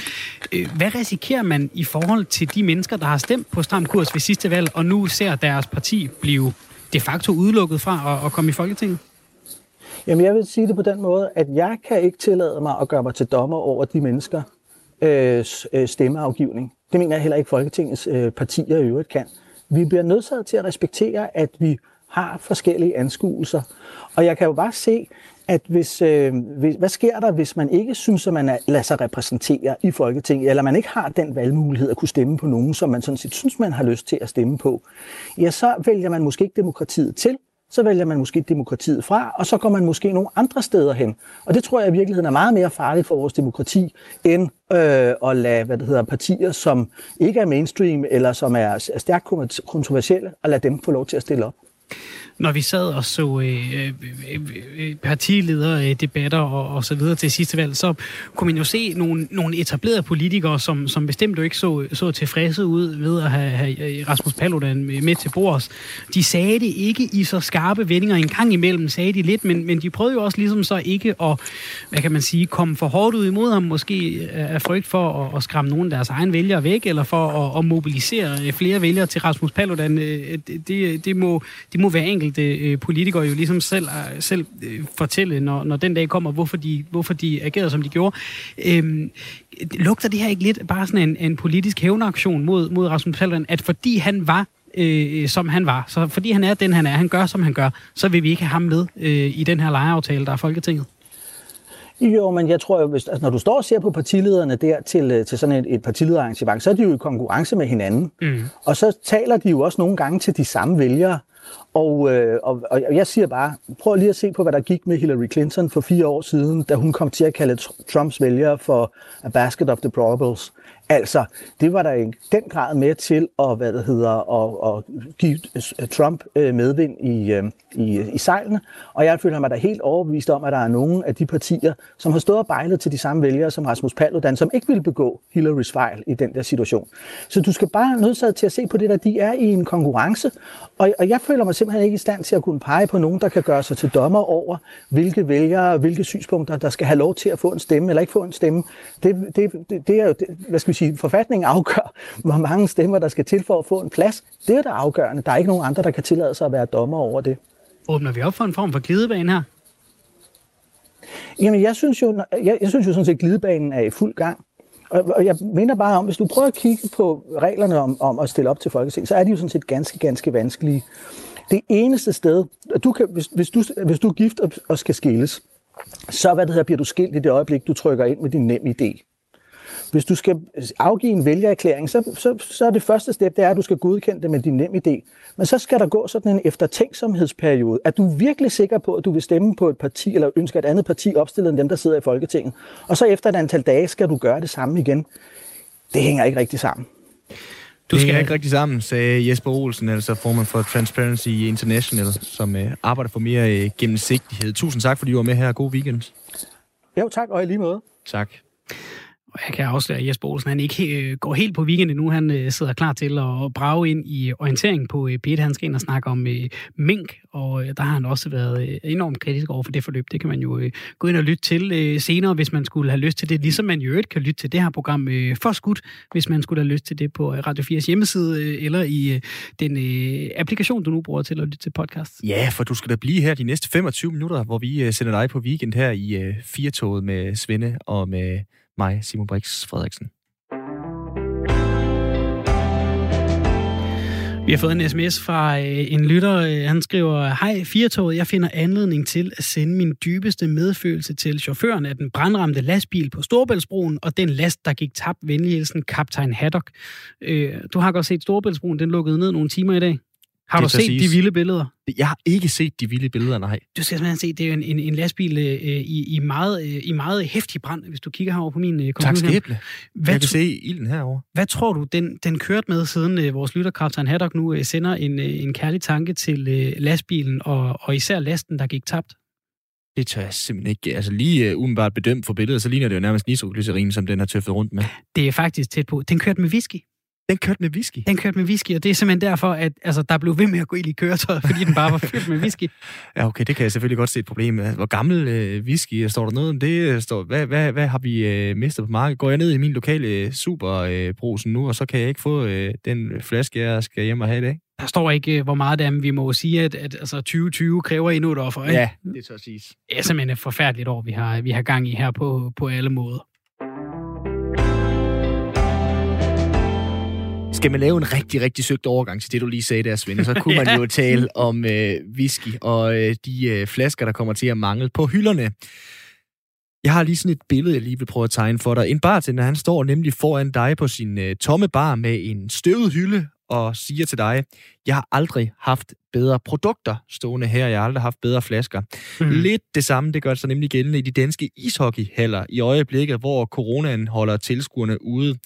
Hvad risikerer man i forhold til de mennesker, der har stemt på stram kurs ved sidste valg, og nu ser deres parti blive de facto udelukket fra at, at komme i Folketinget? Jamen, jeg vil sige det på den måde, at jeg kan ikke tillade mig at gøre mig til dommer over de mennesker, Øh, øh, stemmeafgivning. Det mener jeg heller ikke Folketingets øh, partier i øvrigt kan. Vi bliver nødsaget til at respektere, at vi har forskellige anskuelser. Og jeg kan jo bare se, at hvis, øh, hvis, hvad sker der, hvis man ikke synes, at man er, lader sig repræsentere i Folketinget, eller man ikke har den valgmulighed at kunne stemme på nogen, som man sådan set synes, man har lyst til at stemme på, ja, så vælger man måske ikke demokratiet til, så vælger man måske demokratiet fra, og så går man måske nogle andre steder hen. Og det tror jeg i virkeligheden er meget mere farligt for vores demokrati, end øh, at lade hvad det hedder, partier, som ikke er mainstream, eller som er stærkt kontroversielle, at lade dem få lov til at stille op når vi sad og så øh, øh, øh, partilederdebatter og, og så videre til sidste valg, så kunne man jo se nogle, nogle etablerede politikere, som, som bestemt jo ikke så, så tilfredse ud ved at have, have øh, Rasmus Paludan med til bords. De sagde det ikke i så skarpe vendinger. En gang imellem sagde de lidt, men, men de prøvede jo også ligesom så ikke at, hvad kan man sige, komme for hårdt ud imod ham, måske af frygt for at, at skræmme nogle af deres egne vælgere væk, eller for at, at mobilisere øh, flere vælgere til Rasmus Paludan. Det, det, må, det må være enkelt enkelte øh, politikere jo ligesom selv, øh, selv øh, fortælle, når, når den dag kommer, hvorfor de, hvorfor de agerede, som de gjorde. Øhm, lugter det her ikke lidt bare sådan en, en politisk hævnaktion mod, mod Rasmus Paludan, at fordi han var øh, som han var, så fordi han er den, han er, han gør, som han gør, så vil vi ikke have ham med øh, i den her lejeaftale, der er Folketinget? Jo, men jeg tror jo, hvis, altså, når du står og ser på partilederne der til, øh, til sådan et, et partilederarrangement, så er de jo i konkurrence med hinanden. Mm. Og så taler de jo også nogle gange til de samme vælgere. Og, øh, og, og jeg siger bare, prøv lige at se på, hvad der gik med Hillary Clinton for fire år siden, da hun kom til at kalde Trumps vælgere for a basket of deplorables. Altså, det var der i den grad med til at, hvad det hedder, at, at give øh, øh, Trump øh, medvind i, i, i sejlene. Og jeg føler mig da helt overbevist om, at der er nogle af de partier, som har stået og bejlet til de samme vælgere som Rasmus Paludan, som ikke ville begå Hillarys fejl i den der situation. Så du skal bare nødsaget til at se på det, der de er i en konkurrence. Og, og jeg føler mig simpelthen ikke i stand til at kunne pege på nogen, der kan gøre sig til dommer over, hvilke vælgere, hvilke synspunkter, der skal have lov til at få en stemme eller ikke få en stemme. Det, det, det, det er jo, det, hvad skal vi sige, forfatningen afgør, hvor mange stemmer, der skal til for at få en plads. Det er der afgørende. Der er ikke nogen andre, der kan tillade sig at være dommer over det. Åbner vi op for en form for glidebane her? Jamen, jeg synes jo, jeg, jeg synes jo sådan set, at glidebanen er i fuld gang. Og, jeg mener bare om, hvis du prøver at kigge på reglerne om, om at stille op til Folketing, så er de jo sådan set ganske, ganske vanskelige. Det eneste sted, du kan, hvis, hvis, du, hvis du er gift og, og skal skilles, så hvad det hedder, bliver du skilt i det øjeblik, du trykker ind med din nem idé. Hvis du skal afgive en vælgererklæring, så, så, så er det første step, det er, at du skal godkende det med din nem idé. Men så skal der gå sådan en eftertænksomhedsperiode. Er du virkelig sikker på, at du vil stemme på et parti, eller ønsker et andet parti opstillet end dem, der sidder i Folketinget? Og så efter et antal dage skal du gøre det samme igen. Det hænger ikke rigtig sammen. Du skal ikke rigtig sammen, sagde Jesper Olsen, altså formand for Transparency International, som øh, arbejder for mere øh, gennemsigtighed. Tusind tak, fordi du var med her. God weekend. Jo, tak, og i lige måde. Tak. Og jeg kan afsløre, at Jesper Olsen han ikke øh, går helt på weekenden nu. Han øh, sidder klar til at brage ind i orientering på øh, p Han skal ind og snakke om øh, mink, og øh, der har han også været øh, enormt kritisk over for det forløb. Det kan man jo øh, gå ind og lytte til øh, senere, hvis man skulle have lyst til det. Ligesom man jo øvrigt kan lytte til det her program øh, for skudt, hvis man skulle have lyst til det på øh, Radio 4's hjemmeside, øh, eller i øh, den øh, applikation, du nu bruger til at lytte til podcast. Ja, for du skal da blive her de næste 25 minutter, hvor vi øh, sender dig på weekend her i øh, Firtoget med Svende og med mig, Simon Brix Frederiksen. Vi har fået en sms fra øh, en lytter. Øh, han skriver, Hej, Firtoget, jeg finder anledning til at sende min dybeste medfølelse til chaufføren af den brandramte lastbil på Storbæltsbroen og den last, der gik tabt venlighedsen kaptajn Haddock. Øh, du har godt set Storbæltsbroen, den lukkede ned nogle timer i dag. Har du set de vilde billeder? Jeg har ikke set de vilde billeder, nej. Du skal simpelthen se, det er jo en, en, en lastbil øh, i, i, meget, øh, i meget hæftig brand, hvis du kigger herover på min øh, computer. Tak skæble. Hvad jeg kan se ilden herover. Hvad tror du, den, den kørte med, siden øh, vores lytter, Kaptajn Haddock, nu øh, sender en, øh, en kærlig tanke til øh, lastbilen, og, og især lasten, der gik tabt? Det tør jeg simpelthen ikke. Altså lige uh, umiddelbart bedømt for billedet, så ligner det jo nærmest nitroglycerin, som den har tøffet rundt med. Det er faktisk tæt på. Den kørte med whisky. Den kørte med whisky? Den kørte med whisky, og det er simpelthen derfor, at altså, der blev ved med at gå ind i køretøjet, fordi den bare var fyldt med whisky. ja, okay, det kan jeg selvfølgelig godt se et problem med. Hvor gammel øh, whisky, står der noget om det? Står, hvad, hvad, hvad har vi øh, mistet på markedet? Går jeg ned i min lokale øh, superbrusen øh, nu, og så kan jeg ikke få øh, den flaske, jeg skal hjem og have i dag? Der står ikke, øh, hvor meget det er, men vi må sige, at, at altså, 2020 kræver endnu et offer. Ikke? Ja, det tør siges. Det er simpelthen et forfærdeligt år, vi har, vi har gang i her på, på alle måder. Skal man lave en rigtig, rigtig søgt overgang til det, du lige sagde der, Svend, så kunne man jo tale om øh, whisky og øh, de øh, flasker, der kommer til at mangle på hylderne. Jeg har lige sådan et billede, jeg lige vil prøve at tegne for dig. En bartender, han står nemlig foran dig på sin øh, tomme bar med en støvet hylde og siger til dig, jeg har aldrig haft bedre produkter stående her, jeg har aldrig haft bedre flasker. Mm. Lidt det samme, det gør sig nemlig gældende i de danske ishockeyhaller i øjeblikket, hvor coronaen holder tilskuerne ude.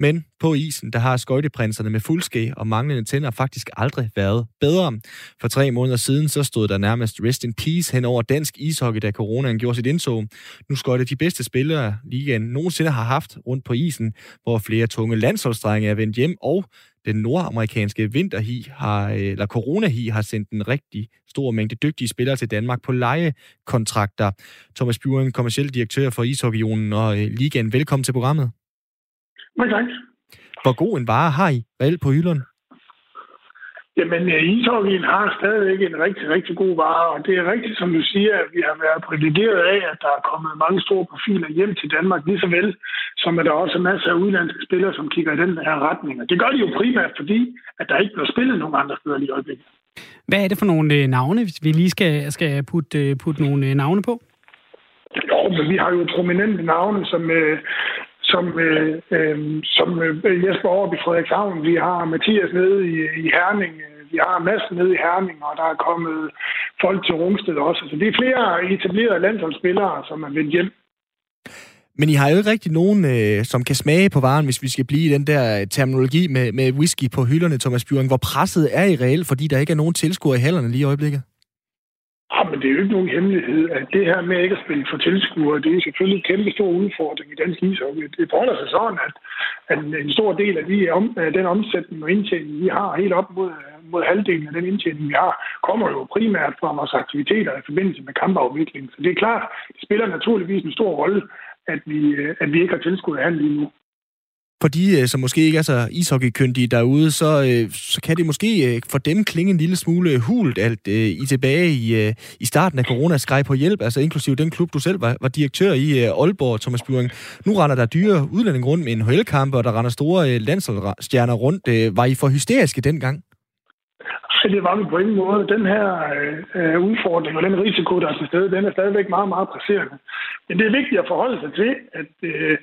Men på isen, der har skøjteprinserne med fuldske og manglende tænder faktisk aldrig været bedre. For tre måneder siden, så stod der nærmest rest in peace hen over dansk ishockey, da coronaen gjorde sit indtog. Nu skøjte de bedste spillere, ligaen nogensinde har haft rundt på isen, hvor flere tunge landsholdsdrenge er vendt hjem, og den nordamerikanske vinterhi har, øh, eller coronahi har sendt en rigtig stor mængde dygtige spillere til Danmark på lejekontrakter. Thomas Bjørn, kommersiel direktør for Ishockeyonen og øh, Ligaen. Velkommen til programmet. Mange tak. Hvor god en vare har I reelt på hylderne? Jamen, øh, ishockeyen har stadigvæk en rigtig, rigtig god vare, og det er rigtigt, som du siger, at vi har været privilegeret af, at der er kommet mange store profiler hjem til Danmark, lige så vel som at der også er masser af udlandske spillere, som kigger i den her retning. Og det gør de jo primært, fordi at der ikke bliver spillet nogen andre steder lige i øjeblikket. Hvad er det for nogle øh, navne, hvis vi lige skal, skal putte, øh, putte nogle navne på? Jo, men vi har jo prominente navne, som, som, øh, øh, som øh, Jesper over i Frederikshavn. Vi har Mathias nede i, i Herning. Øh, vi har masser nede i Herning, og der er kommet folk til Rungsted også. Så det er flere etablerede landsholdsspillere, som er vendt hjem. Men I har jo ikke rigtig nogen, øh, som kan smage på varen, hvis vi skal blive i den der øh, terminologi med, med whisky på hylderne, Thomas Bjørn. Hvor presset er I reelt, fordi der ikke er nogen tilskuere i hallerne lige i øjeblikket? Ja, men det er jo ikke nogen hemmelighed, at det her med ikke at spille for tilskuere, det er selvfølgelig en kæmpe stor udfordring i dansk ishockey. Det forholder sig sådan, at, at en stor del af, de, af den omsætning og indtjening, vi har helt op mod, mod halvdelen af den indtjening, vi har, kommer jo primært fra vores aktiviteter i forbindelse med kampafvikling. Så det er klart, det spiller naturligvis en stor rolle, at vi, øh, at vi ikke har tilskuere her lige nu for de, øh, som måske ikke er så ishockeykyndige derude, så, øh, så kan det måske øh, for dem klinge en lille smule hult, alt I tilbage i, i starten af corona skreg på hjælp, altså inklusive den klub, du selv var, var direktør i, Aalborg, Thomas Bjørn. Nu render der dyre udlænding rundt med en HL-kampe, og der render store landsholdsstjerner rundt. Var I for hysteriske dengang? Altså, det var vi på ingen måde. Den her øh, udfordring og den risiko, der er til stede, den er stadigvæk meget, meget presserende. Men det er vigtigt at forholde sig til, at øh,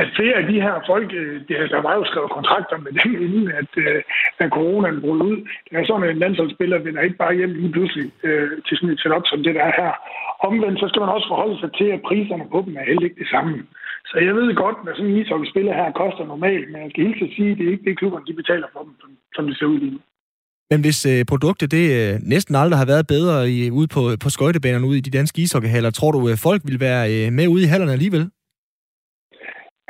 at flere af de her folk, øh, der var jo skrevet kontrakter med dem, inden at, øh, at coronaen brød ud. Det er sådan, at en landsholdsspiller vender ikke bare hjem lige pludselig øh, til sådan et setup som det, der er her. Omvendt, så skal man også forholde sig til, at priserne på dem er heller ikke det samme. Så jeg ved godt, hvad sådan en ishockeyspiller her koster normalt, men jeg skal helt sige, at det er ikke det, klubberne de betaler for dem, som, som det ser ud lige nu. Men hvis øh, produktet det øh, næsten aldrig har været bedre i, ude på, på skøjtebanerne ude i de danske ishockeyhaller, tror du, øh, folk vil være øh, med ude i hallerne alligevel?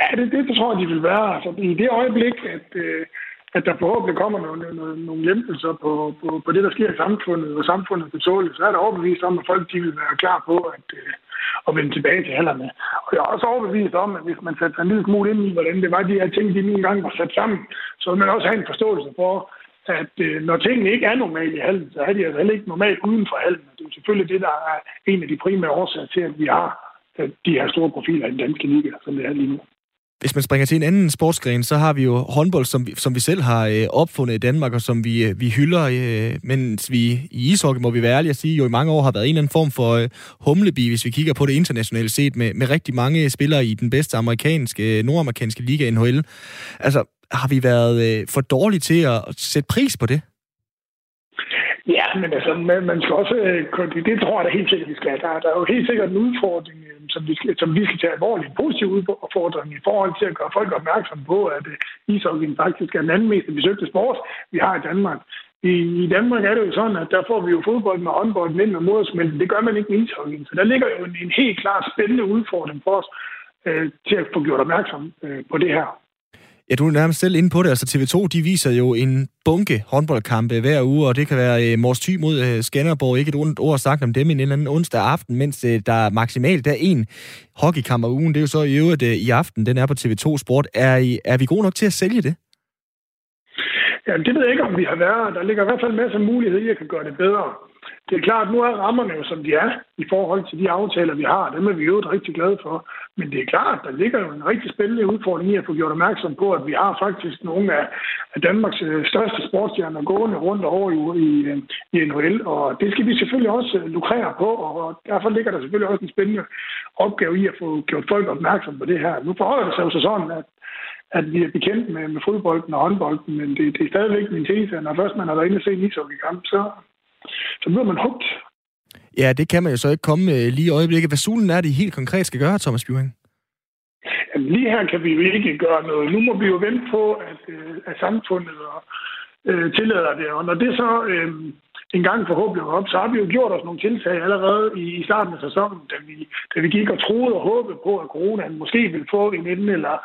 Ja, det, det tror jeg, de vil være. Altså, I det øjeblik, at, øh, at der forhåbentlig kommer nogle, nogle, nogle lempelser på, på, på det, der sker i samfundet, og samfundet kan tåle, så er der overbevist om, at folk de vil være klar på at, øh, at vende tilbage til hallerne. Og jeg er også overbevist om, at hvis man sætter sig en lille smule ind i, hvordan det var, de her ting, de nogle engang var sat sammen, så vil man også have en forståelse for, at øh, når tingene ikke er normale i halen, så er de altså heller ikke normalt uden for halen. Det er selvfølgelig det, der er en af de primære årsager til, at vi har de her store profiler i den danske liga, som det er lige nu. Hvis man springer til en anden sportsgren, så har vi jo håndbold, som vi, som vi selv har øh, opfundet i Danmark, og som vi, øh, vi hylder, øh, mens vi i ishockey, må vi være ærlige at sige, jo i mange år har været en eller anden form for øh, humlebi, hvis vi kigger på det internationale set, med, med rigtig mange spillere i den bedste amerikanske, øh, nordamerikanske liga, NHL. Altså, har vi været øh, for dårlige til at sætte pris på det? Ja, men altså, man, man skal også, øh, det tror jeg da helt sikkert, vi skal. Der, der er jo helt sikkert en udfordring, øh, Øhm, som vi skal, som vi skal tage alvorligt. En positiv udfordring i forhold til at gøre folk opmærksom på, at øh, ishockeyen faktisk er den anden mest besøgte sport, vi har i Danmark. I, I Danmark er det jo sådan, at der får vi jo fodbold med håndbold, mænd og modersmænd. Det gør man ikke med ishockeyen. Så der ligger jo en, en helt klar spændende udfordring for os øh, til at få gjort opmærksom øh, på det her. Ja, du er nærmest selv inde på det. Altså TV2, de viser jo en bunke håndboldkampe hver uge, og det kan være øh, Mors Thy mod øh, Skanderborg. Ikke et ondt ord sagt om dem en eller anden onsdag aften, mens øh, der er maksimalt der er en hockeykamp om ugen. Det er jo så i øvrigt øh, i aften, den er på TV2 Sport. Er, I, er vi gode nok til at sælge det? Ja, det ved jeg ikke, om vi har været. Der ligger i hvert fald masser af muligheder i kan gøre det bedre. Det er klart, at nu er rammerne jo, som de er, i forhold til de aftaler, vi har. Dem er vi jo rigtig glade for. Men det er klart, der ligger jo en rigtig spændende udfordring i at få gjort opmærksom på, at vi har faktisk nogle af Danmarks øh, største sportsstjerner gående rundt over i, i, øh, i NHL, og det skal vi selvfølgelig også øh, lukrere på, og derfor ligger der selvfølgelig også en spændende opgave i at få gjort folk opmærksom på det her. Nu forholder det sig jo så sådan, at at vi er bekendt med, med fodbolden og håndbolden, men det, det er stadigvæk min tese, at når først man har været inde og se en ishockeykamp, så, så bliver man hugt. Ja, det kan man jo så ikke komme øh, lige i øjeblikket. Hvad solen er det helt konkret skal gøre, Thomas Bjørn? Jamen, lige her kan vi jo ikke gøre noget. Nu må vi jo vente på, at, øh, at samfundet og, øh, tillader det. Og når det så øh, en gang forhåbentlig op, så har vi jo gjort os nogle tiltag allerede i, i starten af sæsonen, da vi, da vi gik og troede og håbede på, at coronaen måske ville få en ende, eller,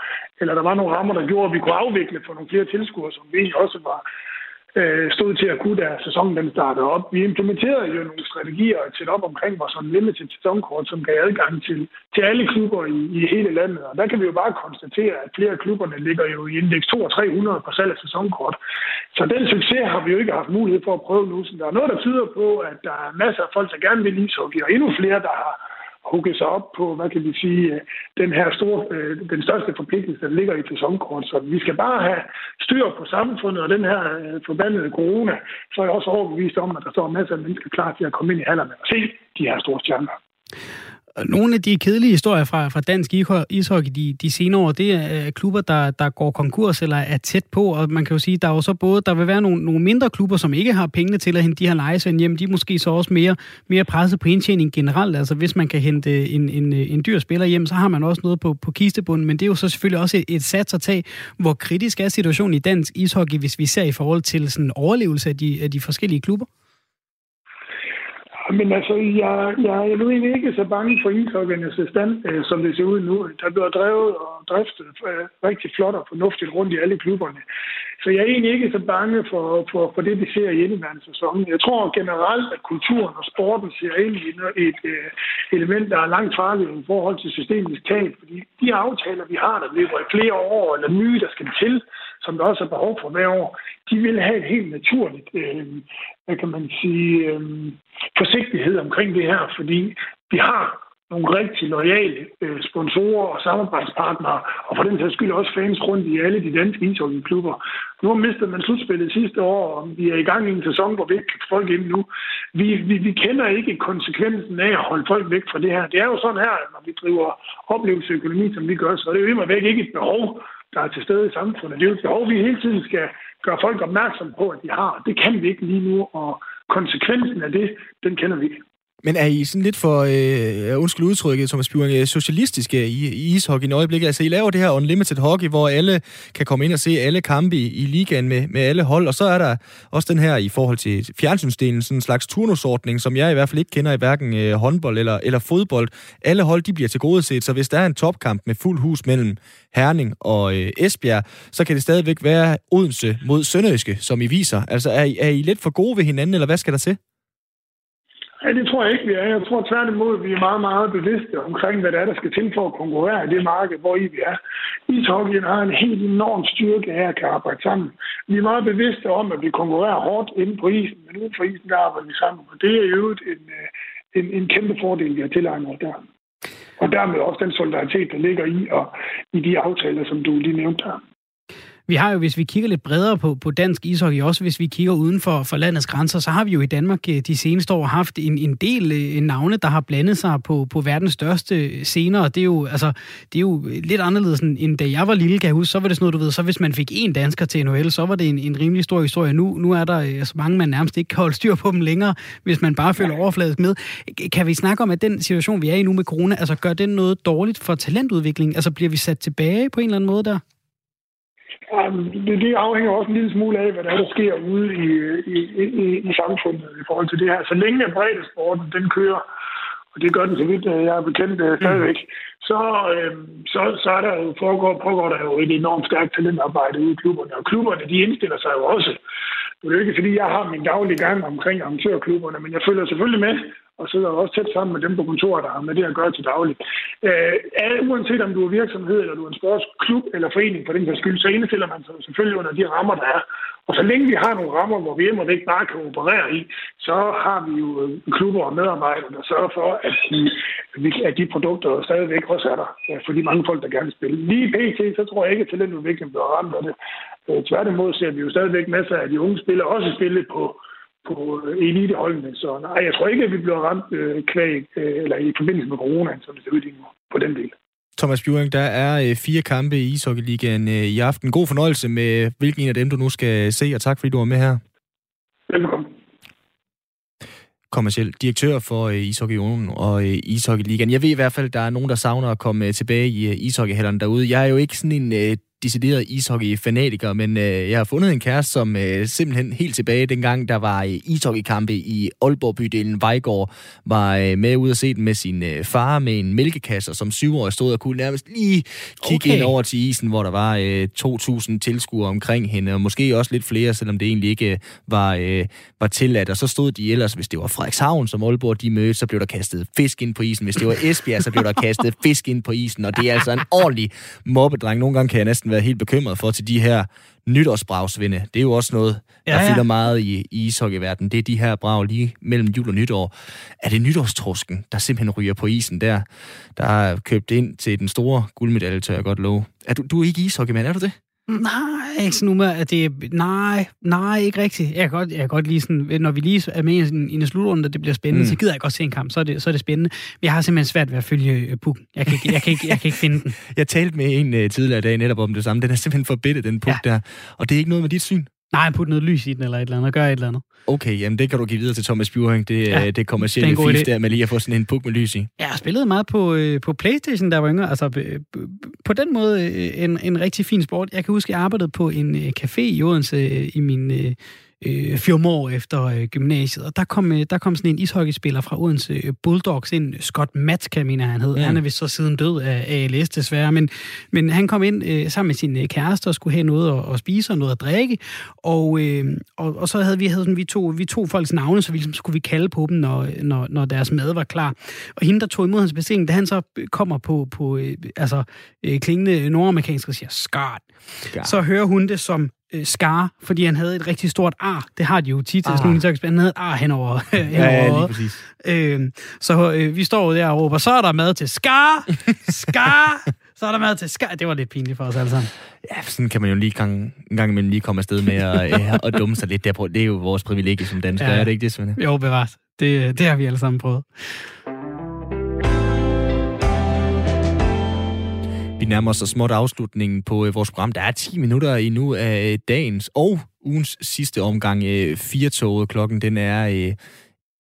eller der var nogle rammer, der gjorde, at vi kunne afvikle for nogle flere tilskuere, som vi også var, øh, stod til at kunne, da sæsonen den startede op. Vi implementerede jo nogle strategier og et op omkring vores sådan limited sæsonkort, som gav adgang til, til alle klubber i, i hele landet. Og der kan vi jo bare konstatere, at flere af klubberne ligger jo i indeks 2 og 300 på salg af sæsonkort. Så den succes har vi jo ikke haft mulighed for at prøve nu. Så der er noget, der tyder på, at der er masser af folk, der gerne vil ishockey, og endnu flere, der har hugge sig op på, hvad kan vi sige, øh, den her store, øh, den største forpligtelse, der ligger i sæsonkort. Så vi skal bare have styr på samfundet og den her øh, forbandede corona, så er jeg også overbevist om, at der står masser af mennesker klar til at komme ind i hallerne og se de her store stjerner. Nogle af de kedelige historier fra, fra dansk ishockey de, de senere år, det er øh, klubber, der, der går konkurs eller er tæt på, og man kan jo sige, der er jo så både, der vil være nogle, nogle mindre klubber, som ikke har pengene til at hente de her lejesvend hjem, de er måske så også mere, mere presset på indtjening generelt. Altså hvis man kan hente en, en, en dyr spiller hjem, så har man også noget på, på kistebunden, men det er jo så selvfølgelig også et, et sats at tage, hvor kritisk er situationen i dansk ishockey, hvis vi ser i forhold til sådan overlevelse af de, af de forskellige klubber? Men altså, jeg, jeg er nu egentlig ikke så bange for ishockeyenes stand, øh, som det ser ud nu. Der bliver drevet og driftet øh, rigtig flot og fornuftigt rundt i alle klubberne. Så jeg er egentlig ikke så bange for, for, for det, vi ser i indeværende sæson. Jeg tror generelt, at kulturen og sporten ser ind i et, et øh, element, der er langt farligere i forhold til systemets tab. Fordi de aftaler, vi har, der løber i flere år, eller nye, der skal til, som der også er behov for hver år, de vil have et helt naturligt, øh, hvad kan man sige, øh, forsigtighed omkring det her, fordi vi har nogle rigtig lojale øh, sponsorer og samarbejdspartnere, og for den sags skyld også fans rundt i alle de danske ishockeyklubber. Nu har mistet man slutspillet sidste år, og vi er i gang i en sæson, hvor vi ikke kan folk ind nu. Vi, vi, vi kender ikke konsekvensen af at holde folk væk fra det her. Det er jo sådan her, at når vi driver oplevelseøkonomi, som vi gør, så er det jo imod væk ikke et behov, der er til stede i samfundet. Det er jo et behov, vi hele tiden skal gøre folk opmærksom på, at de har. Det kan vi ikke lige nu, og konsekvensen af det, den kender vi ikke. Men er I sådan lidt for, øh, undskyld udtrykket, Thomas Bjørn, øh, socialistiske i, i ishockey i øjeblikket? Altså, I laver det her unlimited hockey, hvor alle kan komme ind og se alle kampe i, i ligaen med, med alle hold, og så er der også den her i forhold til fjernsynsdelen, sådan en slags turnusordning, som jeg i hvert fald ikke kender i hverken øh, håndbold eller, eller fodbold. Alle hold, de bliver til gode set, så hvis der er en topkamp med fuld hus mellem Herning og øh, Esbjerg, så kan det stadigvæk være Odense mod Sønderjyske, som I viser. Altså, er I, er I lidt for gode ved hinanden, eller hvad skal der til? Ja, det tror jeg ikke, vi er. Jeg tror tværtimod, at vi er meget, meget bevidste omkring, hvad det er, der skal til for at konkurrere i det marked, hvor I vi er. Ishockeyen har en helt enorm styrke her, kan arbejde sammen. Vi er meget bevidste om, at vi konkurrerer hårdt inde på isen, men uden for isen, der arbejder vi sammen. Og det er jo en, øh, en, en kæmpe fordel, vi har tilegnet os der. Og dermed også den solidaritet, der ligger i, og i de aftaler, som du lige nævnte her. Vi har jo, hvis vi kigger lidt bredere på, på dansk ishockey, også hvis vi kigger uden for, for landets grænser, så har vi jo i Danmark øh, de seneste år haft en, en del en øh, navne, der har blandet sig på, på verdens største scener, og det er jo, altså, det er jo lidt anderledes end da jeg var lille, kan jeg huske. Så var det sådan noget, du ved, så hvis man fik en dansker til NHL, så var det en, en rimelig stor historie. Nu, nu er der øh, så mange, man nærmest ikke kan holde styr på dem længere, hvis man bare følger overfladisk med. Kan vi snakke om, at den situation, vi er i nu med corona, altså gør den noget dårligt for talentudvikling? Altså bliver vi sat tilbage på en eller anden måde der? Det, det afhænger også en lille smule af, hvad der, er, der sker ude i, i, i, i samfundet i forhold til det her. Så længe sporten, den kører, og det gør den så vidt øh, jeg er bekendt øh, stadigvæk, så, øh, så, så er der jo, foregår, pågår der jo et enormt stærkt talentarbejde ude i klubberne. Og klubberne, de indstiller sig jo også. Det er jo ikke, fordi jeg har min daglige gang omkring amatørklubberne, men jeg følger selvfølgelig med og sidder også tæt sammen med dem på kontoret, der har med det at gøre til dagligt. Øh, uanset om du er virksomhed, eller du er en sportsklub eller forening på den her skyld, så indstiller man sig selvfølgelig under de rammer, der er. Og så længe vi har nogle rammer, hvor vi hjemme ikke bare kan operere i, så har vi jo øh, klubber og medarbejdere, der sørger for, at de, at de produkter stadigvæk også er der for de mange folk, der gerne vil spille. Lige pt, så tror jeg ikke, at talentudviklingen bliver ramt af det. Øh, tværtimod ser vi jo stadigvæk masser af de unge spillere også spille på på eliteholdene. Så nej, jeg tror ikke, at vi bliver ramt øh, kvæg, øh, eller i forbindelse med corona, som det ser ud lige nu, på den del. Thomas Bjuring, der er øh, fire kampe i Ishockey-ligaen øh, i aften. God fornøjelse med hvilken en af dem, du nu skal se, og tak fordi du var med her. Velkommen. Kommerciel direktør for øh, Ishockey Union og øh, Ishockey Ligaen. Jeg ved i hvert fald, at der er nogen, der savner at komme øh, tilbage i øh, ishockeyhallerne derude. Jeg er jo ikke sådan en øh, decideret ishockey-fanatiker, men øh, jeg har fundet en kæreste, som øh, simpelthen helt tilbage, dengang der var øh, ishockeykampe i Aalborg-bydelen Vejgaard, var øh, med ud at se den med sin øh, far med en mælkekasse, som syvårig stod og kunne nærmest lige kigge okay. ind over til isen, hvor der var øh, 2.000 tilskuere omkring hende, og måske også lidt flere, selvom det egentlig ikke øh, var, øh, var tilladt. Og så stod de ellers, hvis det var Frederikshavn, som Aalborg de mødte, så blev der kastet fisk ind på isen. Hvis det var Esbjerg, så blev der kastet fisk ind på isen, og det er altså en ordentlig mobbedreng. Nogle gange kan jeg næsten næsten været helt bekymret for til de her nytårsbragsvinde. Det er jo også noget, der ja, ja. fylder meget i, i ishockeyverdenen. Det er de her brag lige mellem jul og nytår. Er det nytårstrusken, der simpelthen ryger på isen der, der er købt ind til den store guldmedalje, tør jeg godt love? Er du, du er ikke ishockeymand, er du det? Nej, ikke sådan med, at det nej, nej, ikke rigtigt. Jeg kan godt, jeg kan godt lige sådan, når vi lige er med i en, en slutrunde, det bliver spændende, mm. så gider jeg godt se en kamp, så er det, så er det spændende. Men jeg har simpelthen svært ved at følge øh, puk. Jeg kan, ikke, jeg, kan ikke, jeg kan ikke finde den. jeg talte med en uh, tidligere dag netop om det samme. Den er simpelthen forbittet, den puk ja. der. Og det er ikke noget med dit syn? Nej, put noget lys i den eller et eller andet, gør et eller andet. Okay, jamen det kan du give videre til Thomas Bjørring. Det, ja, det kommercielle fif der med lige at få sådan en puk med lys i. Ja, jeg spillede meget på, øh, på Playstation, der var yngre. Altså på den måde øh, en, en rigtig fin sport. Jeg kan huske, jeg arbejdede på en øh, café i Odense øh, i min... Øh, øh, 14 år efter øh, gymnasiet, og der kom, øh, der kom sådan en ishockeyspiller fra Odense øh, Bulldogs ind, Scott Matka, mener han hed. Mm. Han er vist så siden død af ALS desværre, men, men han kom ind øh, sammen med sin øh, kæreste og skulle have noget at, at spise og noget at drikke, og, øh, og, og så havde vi, havde sådan, vi, to, vi to folks navne, så vi ligesom, skulle vi kalde på dem, når, når, når deres mad var klar. Og hende, der tog imod hans bestilling, da han så kommer på, på øh, altså, øh, klingende nordamerikansk og siger, Scott, så hører hun det som øh, skar, fordi han havde et rigtig stort ar. Det har de jo tit til sådan nogle Han havde et ar henover. henover ja, ja, lige præcis. Øh, så øh, vi står der og råber, så er der mad til skar, skar, så er der mad til skar. Det var lidt pinligt for os alle sammen. Ja, sådan kan man jo lige gang, en gang imellem lige komme afsted med at, øh, at dumme sig lidt. Det er, det er jo vores privilegie som danskere, ja. er det ikke det, Svende? Jo, bevares. Det, det har vi alle sammen prøvet. Nærmer os så småt afslutningen på øh, vores program. Der er 10 minutter endnu af øh, dagens og ugens sidste omgang. Øh, klokken den er øh,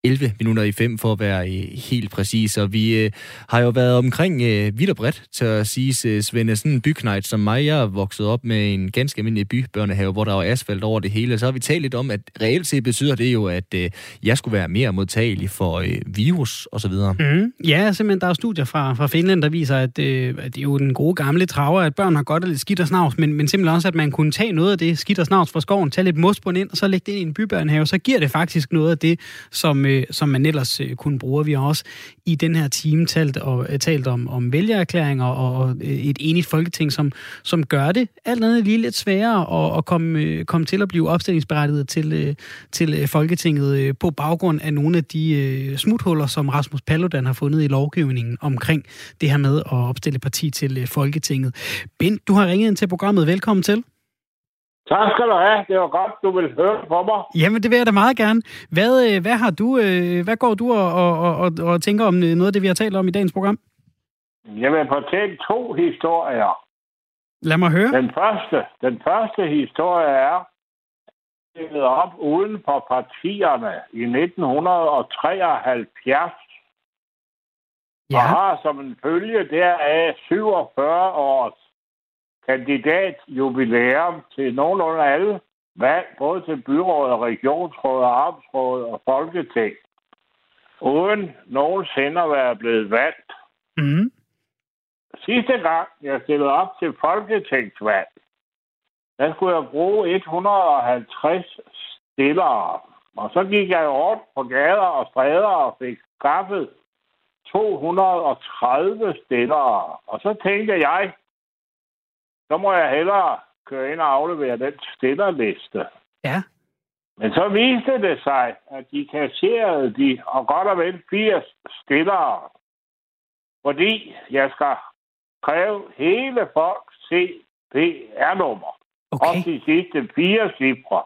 11 minutter i 5 for at være øh, helt præcis. Og vi øh, har jo været omkring øh, vidt og bredt til at sige, øh, Svende, sådan en byknejt som mig, jeg er vokset op med en ganske almindelig bybørnehave, hvor der var asfalt over det hele. Så har vi talt lidt om, at reelt set betyder det jo, at øh, jeg skulle være mere modtagelig for øh, virus osv. Mm. Mm-hmm. Ja, simpelthen, der er studier fra, fra Finland, der viser, at, øh, at det er jo den gode gamle traver, at børn har godt af lidt skidt og snavs, men, men simpelthen også, at man kunne tage noget af det skidt og snavs fra skoven, tage lidt mos på ind, og så lægge det ind i en bybørnehave, så giver det faktisk noget af det, som, øh, Øh, som man ellers øh, kunne bruge. Vi har også i den her time talt, og, øh, talt om, om vælgererklæringer og, og øh, et enigt folketing, som, som gør det alt andet lige lidt sværere at, at komme, øh, komme til at blive opstillingsberettiget til, øh, til øh, Folketinget øh, på baggrund af nogle af de øh, smuthuller, som Rasmus Paludan har fundet i lovgivningen omkring det her med at opstille parti til øh, Folketinget. Bent, du har ringet ind til programmet. Velkommen til. Tak skal du have. Det var godt, du vil høre på mig. Jamen, det vil jeg da meget gerne. Hvad, øh, hvad har du, øh, hvad går du og, og, og, og tænker om øh, noget af det, vi har talt om i dagens program? Jeg vil fortælle to historier. Lad mig høre. Den første, den første historie er, stillet op uden for partierne i 1973, ja. og har som en følge deraf 47 års kandidatjubilæum til nogenlunde alle valg, både til byråd, regionsråd, arbejdsråd og folketing, uden nogensinde at være blevet valgt. Mm. Sidste gang, jeg stillede op til folketingsvalg, der skulle jeg bruge 150 stillere. Og så gik jeg rundt på gader og stræder og fik skaffet 230 stillere. Og så tænkte jeg, så må jeg hellere køre ind og aflevere den stillerliste. Ja. Men så viste det sig, at de kasserede de og godt og vel 80 stillere, fordi jeg skal kræve hele folks CPR-nummer. Okay. Også de sidste fire cifre.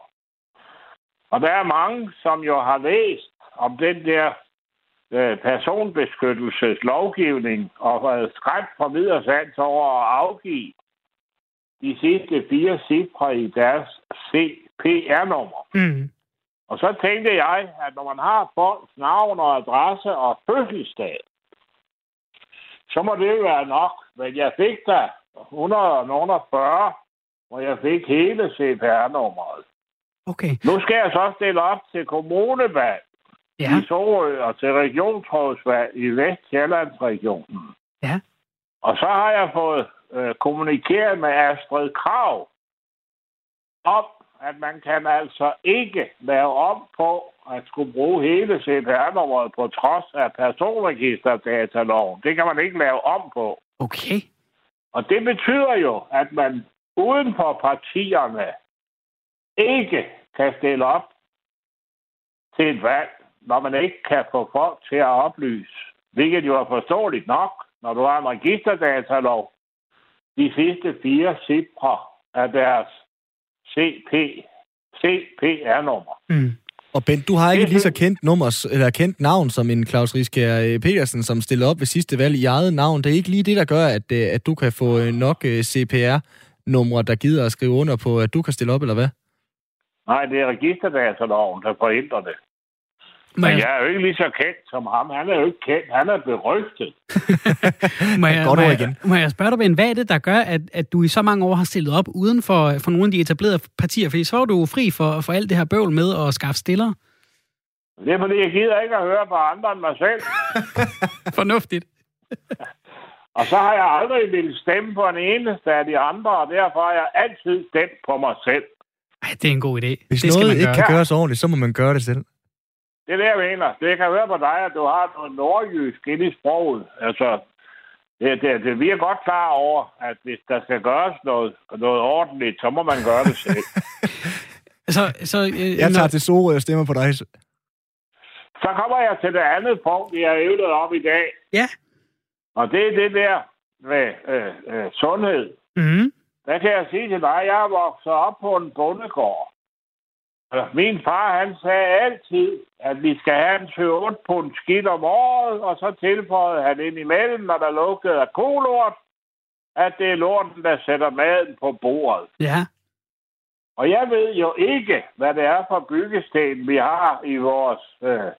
Og der er mange, som jo har læst om den der øh, personbeskyttelseslovgivning og været skræmt fra videre sands over at afgive de sidste fire cifre i deres CPR-nummer. Mm. Og så tænkte jeg, at når man har folks navn og adresse og fødselsdag, så må det være nok. Men jeg fik da 140, hvor jeg fik hele CPR-nummeret. Okay. Nu skal jeg så stille op til kommunevalg Ja. i Sorø og til regionsrådsvalg i Vestjyllandsregionen. Ja. Og så har jeg fået øh, kommunikeret med Astrid Krav om, at man kan altså ikke lave om på at skulle bruge hele CPR-nummeret på trods af personregisterdataloven. Det kan man ikke lave om på. Okay. Og det betyder jo, at man uden for partierne ikke kan stille op til et valg, når man ikke kan få folk til at oplyse. Hvilket jo er forståeligt nok, når du har en registerdatalov. De sidste fire cifre af deres CP, CPR-nummer. Mm. Og Bent, du har ikke lige så kendt, nummers, eller kendt navn som en Claus Rieskær øh, Petersen, som stillede op ved sidste valg i eget navn. Det er ikke lige det, der gør, at, øh, at du kan få øh, nok CPR-numre, der gider at skrive under på, at du kan stille op, eller hvad? Nej, det er registerdataloven, der forhindrer det. Må Men jeg, jeg er jo ikke lige så kendt som ham. Han er jo ikke kendt. Han er berygtet. må, jeg, Godt må, jeg, igen. må jeg spørge dig, Ben, hvad er det, der gør, at, at du i så mange år har stillet op uden for, for nogle af de etablerede partier? Fordi så var du fri for, for alt det her bøvl med at skaffe stillere. Det er fordi, jeg gider ikke at høre på andre end mig selv. Fornuftigt. Og så har jeg aldrig ville stemme på en eneste af de andre, og derfor har jeg altid stemt på mig selv. Ej, det er en god idé. Hvis det skal noget man ikke gøre. kan gøres ordentligt, så må man gøre det selv. Det er det, jeg mener. Det kan høre på dig, at du har noget nordjysk ind i sproget. Altså, det, det, det, vi er godt klar over, at hvis der skal gøres noget, noget ordentligt, så må man gøre det selv. Så, så, øh, Jeg tager til Sorø og stemmer på dig. Så kommer jeg til det andet punkt, vi har øvet op i dag. Ja. Og det er det der med øh, øh, sundhed. mm, Der kan jeg sige til dig, jeg er vokset op på en bondegård. Min far, han sagde altid, at vi skal have en 7-8 pund skidt om året, og så tilføjede han ind imellem, når der lugtede af kolort, at det er lorten, der sætter maden på bordet. ja. Og jeg ved jo ikke, hvad det er for byggesten, vi har i vores øh,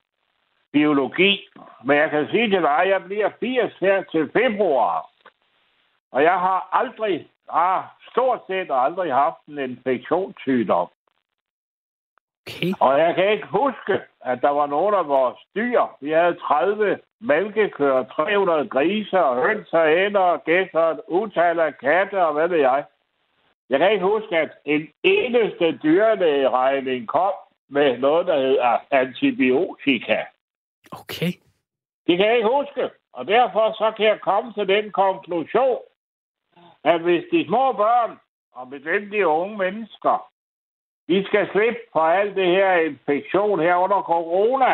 biologi. Men jeg kan sige til dig, at jeg bliver 80 her til februar. Og jeg har aldrig, har stort set aldrig haft en infektionssygdom. Okay. Og jeg kan ikke huske, at der var nogen af vores dyr. Vi havde 30 mælkekøer, 300 griser, hønser, hænder, gæster, utal af katte og hvad ved jeg. Jeg kan ikke huske, at en eneste dyrlægeregning kom med noget, der hedder antibiotika. Okay. Det kan jeg ikke huske. Og derfor så kan jeg komme til den konklusion, at hvis de små børn, og bestemt de unge mennesker, de skal slippe for alt det her infektion her under corona,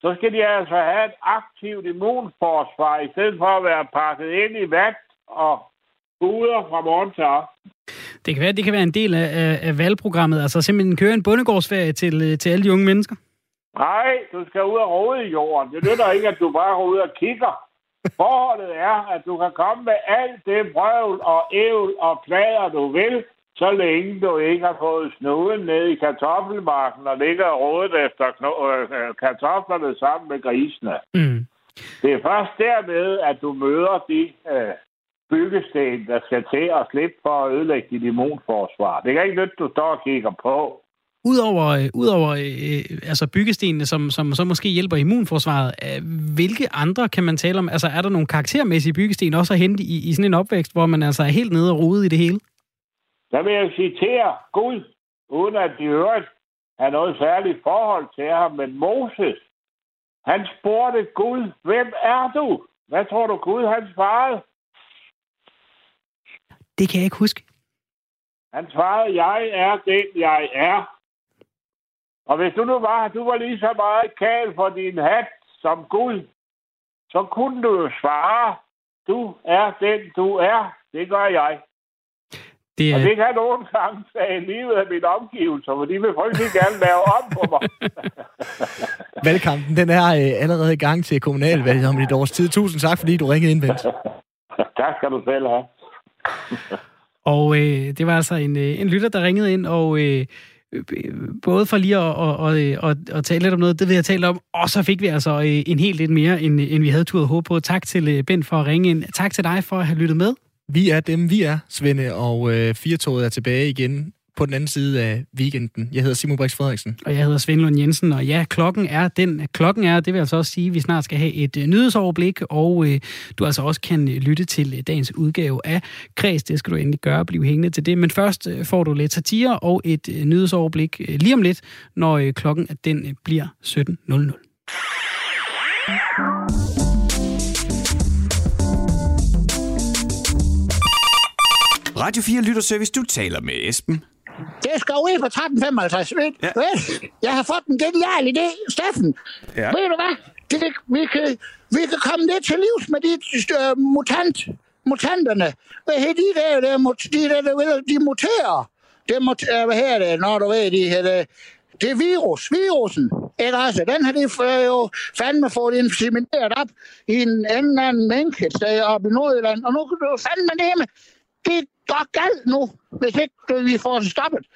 så skal de altså have et aktivt immunforsvar, i stedet for at være pakket ind i vand og uder fra morgen til aften. Det kan være, det kan være en del af, af, af valgprogrammet, altså simpelthen køre en bundegårdsferie til, øh, til alle de unge mennesker. Nej, du skal ud og rode i jorden. Det nytter ikke, at du bare går ud og kigger. Forholdet er, at du kan komme med alt det brøvl og ævl og klager, du vil, så længe du ikke har fået snuden ned i kartoffelmarken og ligger rådet efter øh, kartoflerne sammen med grisene. Mm. Det er først dermed, at du møder de øh, byggesten, der skal til at slippe for at ødelægge dit immunforsvar. Det kan ikke nytte, du står og kigger på. Udover, øh, udover øh, altså byggestenene, som, som så måske hjælper immunforsvaret, øh, hvilke andre kan man tale om? Altså er der nogle karaktermæssige byggesten også at hente i, i sådan en opvækst, hvor man altså er helt nede og rode i det hele? Der vil jeg citere Gud, uden at de øvrigt har noget særligt forhold til ham, men Moses, han spurgte Gud, hvem er du? Hvad tror du Gud, han svarede? Det kan jeg ikke huske. Han svarede, jeg er den, jeg er. Og hvis du nu var, du var lige så meget kal for din hat som Gud, så kunne du jo svare, du er den, du er. Det gør jeg. Det, Og er, det kan nogen gange sige livet af mine omgivelser, for de vil frygtelig gerne lave om på mig. Valgkampen, den er øh, allerede i gang til kommunalvalget om et års tid. Tusind tak, fordi du ringede ind, Bent. tak skal du selv have. og øh, det var altså en, øh, en lytter, der ringede ind, og øh, både for lige at, at, at, at, at tale lidt om noget, det vil jeg tale om, og så fik vi altså øh, en helt lidt mere, end, end vi havde turet håb på. Tak til øh, Bent for at ringe ind. Tak til dig for at have lyttet med. Vi er dem, vi er, Svende, og øh, Firtoget er tilbage igen på den anden side af weekenden. Jeg hedder Simon Brix Frederiksen. Og jeg hedder Svend Lund Jensen, og ja, klokken er den. Klokken er, det vil altså også sige, at vi snart skal have et øh, nyhedsoverblik, og øh, du altså også kan øh, lytte til øh, dagens udgave af Kreds. Det skal du endelig gøre, blive hængende til det. Men først får du lidt satire og et øh, nyhedsoverblik øh, lige om lidt, når øh, klokken at den øh, bliver 17.00. Radio 4 Lytterservice, du taler med Esben. Det skal ud for 1355. Ved, Ja. Jeg har fået en genial idé, Steffen. Ja. Ved du hvad? Det, vi, kan, vi kan komme det til livs med de øh, mutant, mutanterne. Hvad hedder de der, der, mut- de der, der de muterer? Det mut, øh, hvad her det, når du ved, de her, det, det er virus, virusen. Ikke også? Den har de jo fandme fået insemineret op i en anden mink sted oppe i Nordjylland. Og nu kan du fandme det med, det går galt nu, hvis ikke vi får det stoppet.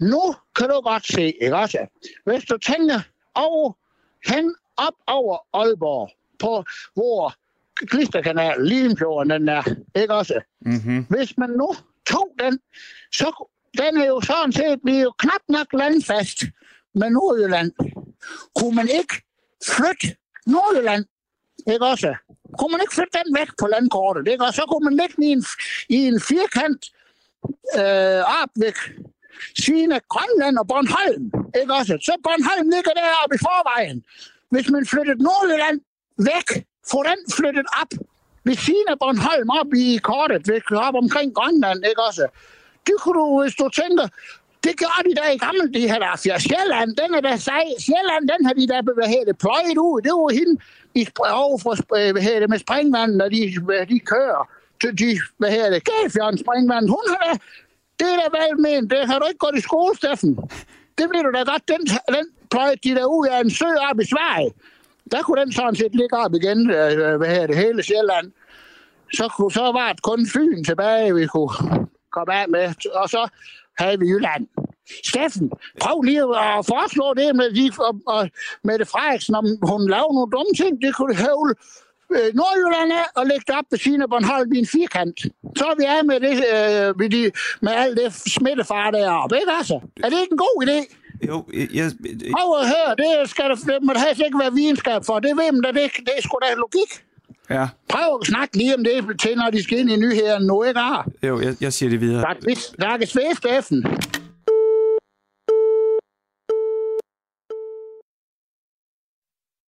Nu kan du godt se, ikke også? Hvis du tænker over, hen op over Aalborg, på hvor Klisterkanal, Limfjorden, den er, ikke også? Mm-hmm. Hvis man nu tog den, så den er jo sådan set, vi er jo knap nok landfast med Nordjylland. Kunne man ikke flytte Nordjylland, ikke også? Kunne man ikke flytte den væk på landkortet, ikke og Så kunne man lægge den i en, i en firkant øh, op ved siden af Grønland og Bornholm, ikke også? Så Bornholm ligger deroppe i forvejen. Hvis man flyttede Nordjylland væk, få den flyttet op ved siden af Bornholm op i kortet, ved, op omkring Grønland, ikke også? Det kunne du, hvis du tænker, det gjorde de der i gamle, de her der Sjælland, den er der sej. Sjælland, den har de der, hvad hedder pløjet ud. Det var hende de sp- over for, sp- hvad hedder det, med springvandet, når de, hvad, de kører. De, de, hvad hedder det, Gælfjørn springvandet. Hun har da, det er da vel ment. Det har du ikke gået i skole, Steffen. Det bliver du da godt. Den, den pløjede de der ud af en sø op i Sverige. Der kunne den sådan set ligge op igen, øh, hvad hedder det, hele Sjælland. Så, kunne, så var det kun Fyn tilbage, vi kunne komme af med. Og så havde vi Jylland. Steffen, prøv lige at foreslå det med, de, og, og Mette Frederiksen, om hun laver nogle dumme ting. Det kunne høvle øh, Nordjylland af og lægge det op ved siden af Bornholm i en firkant. Så er vi af med, det, øh, med, de, med alt det smittefar deroppe, ikke altså? Er det ikke en god idé? Jo, jeg... jeg Prøv at høre, det, skal der, det må der ikke være videnskab for. Det ved man da, det, det er sgu da logik. ja, Prøv at snakke lige om det til, når de skal ind i nyhederne nu, ikke? Jo, jeg, jeg siger det videre. Er er et Steffen.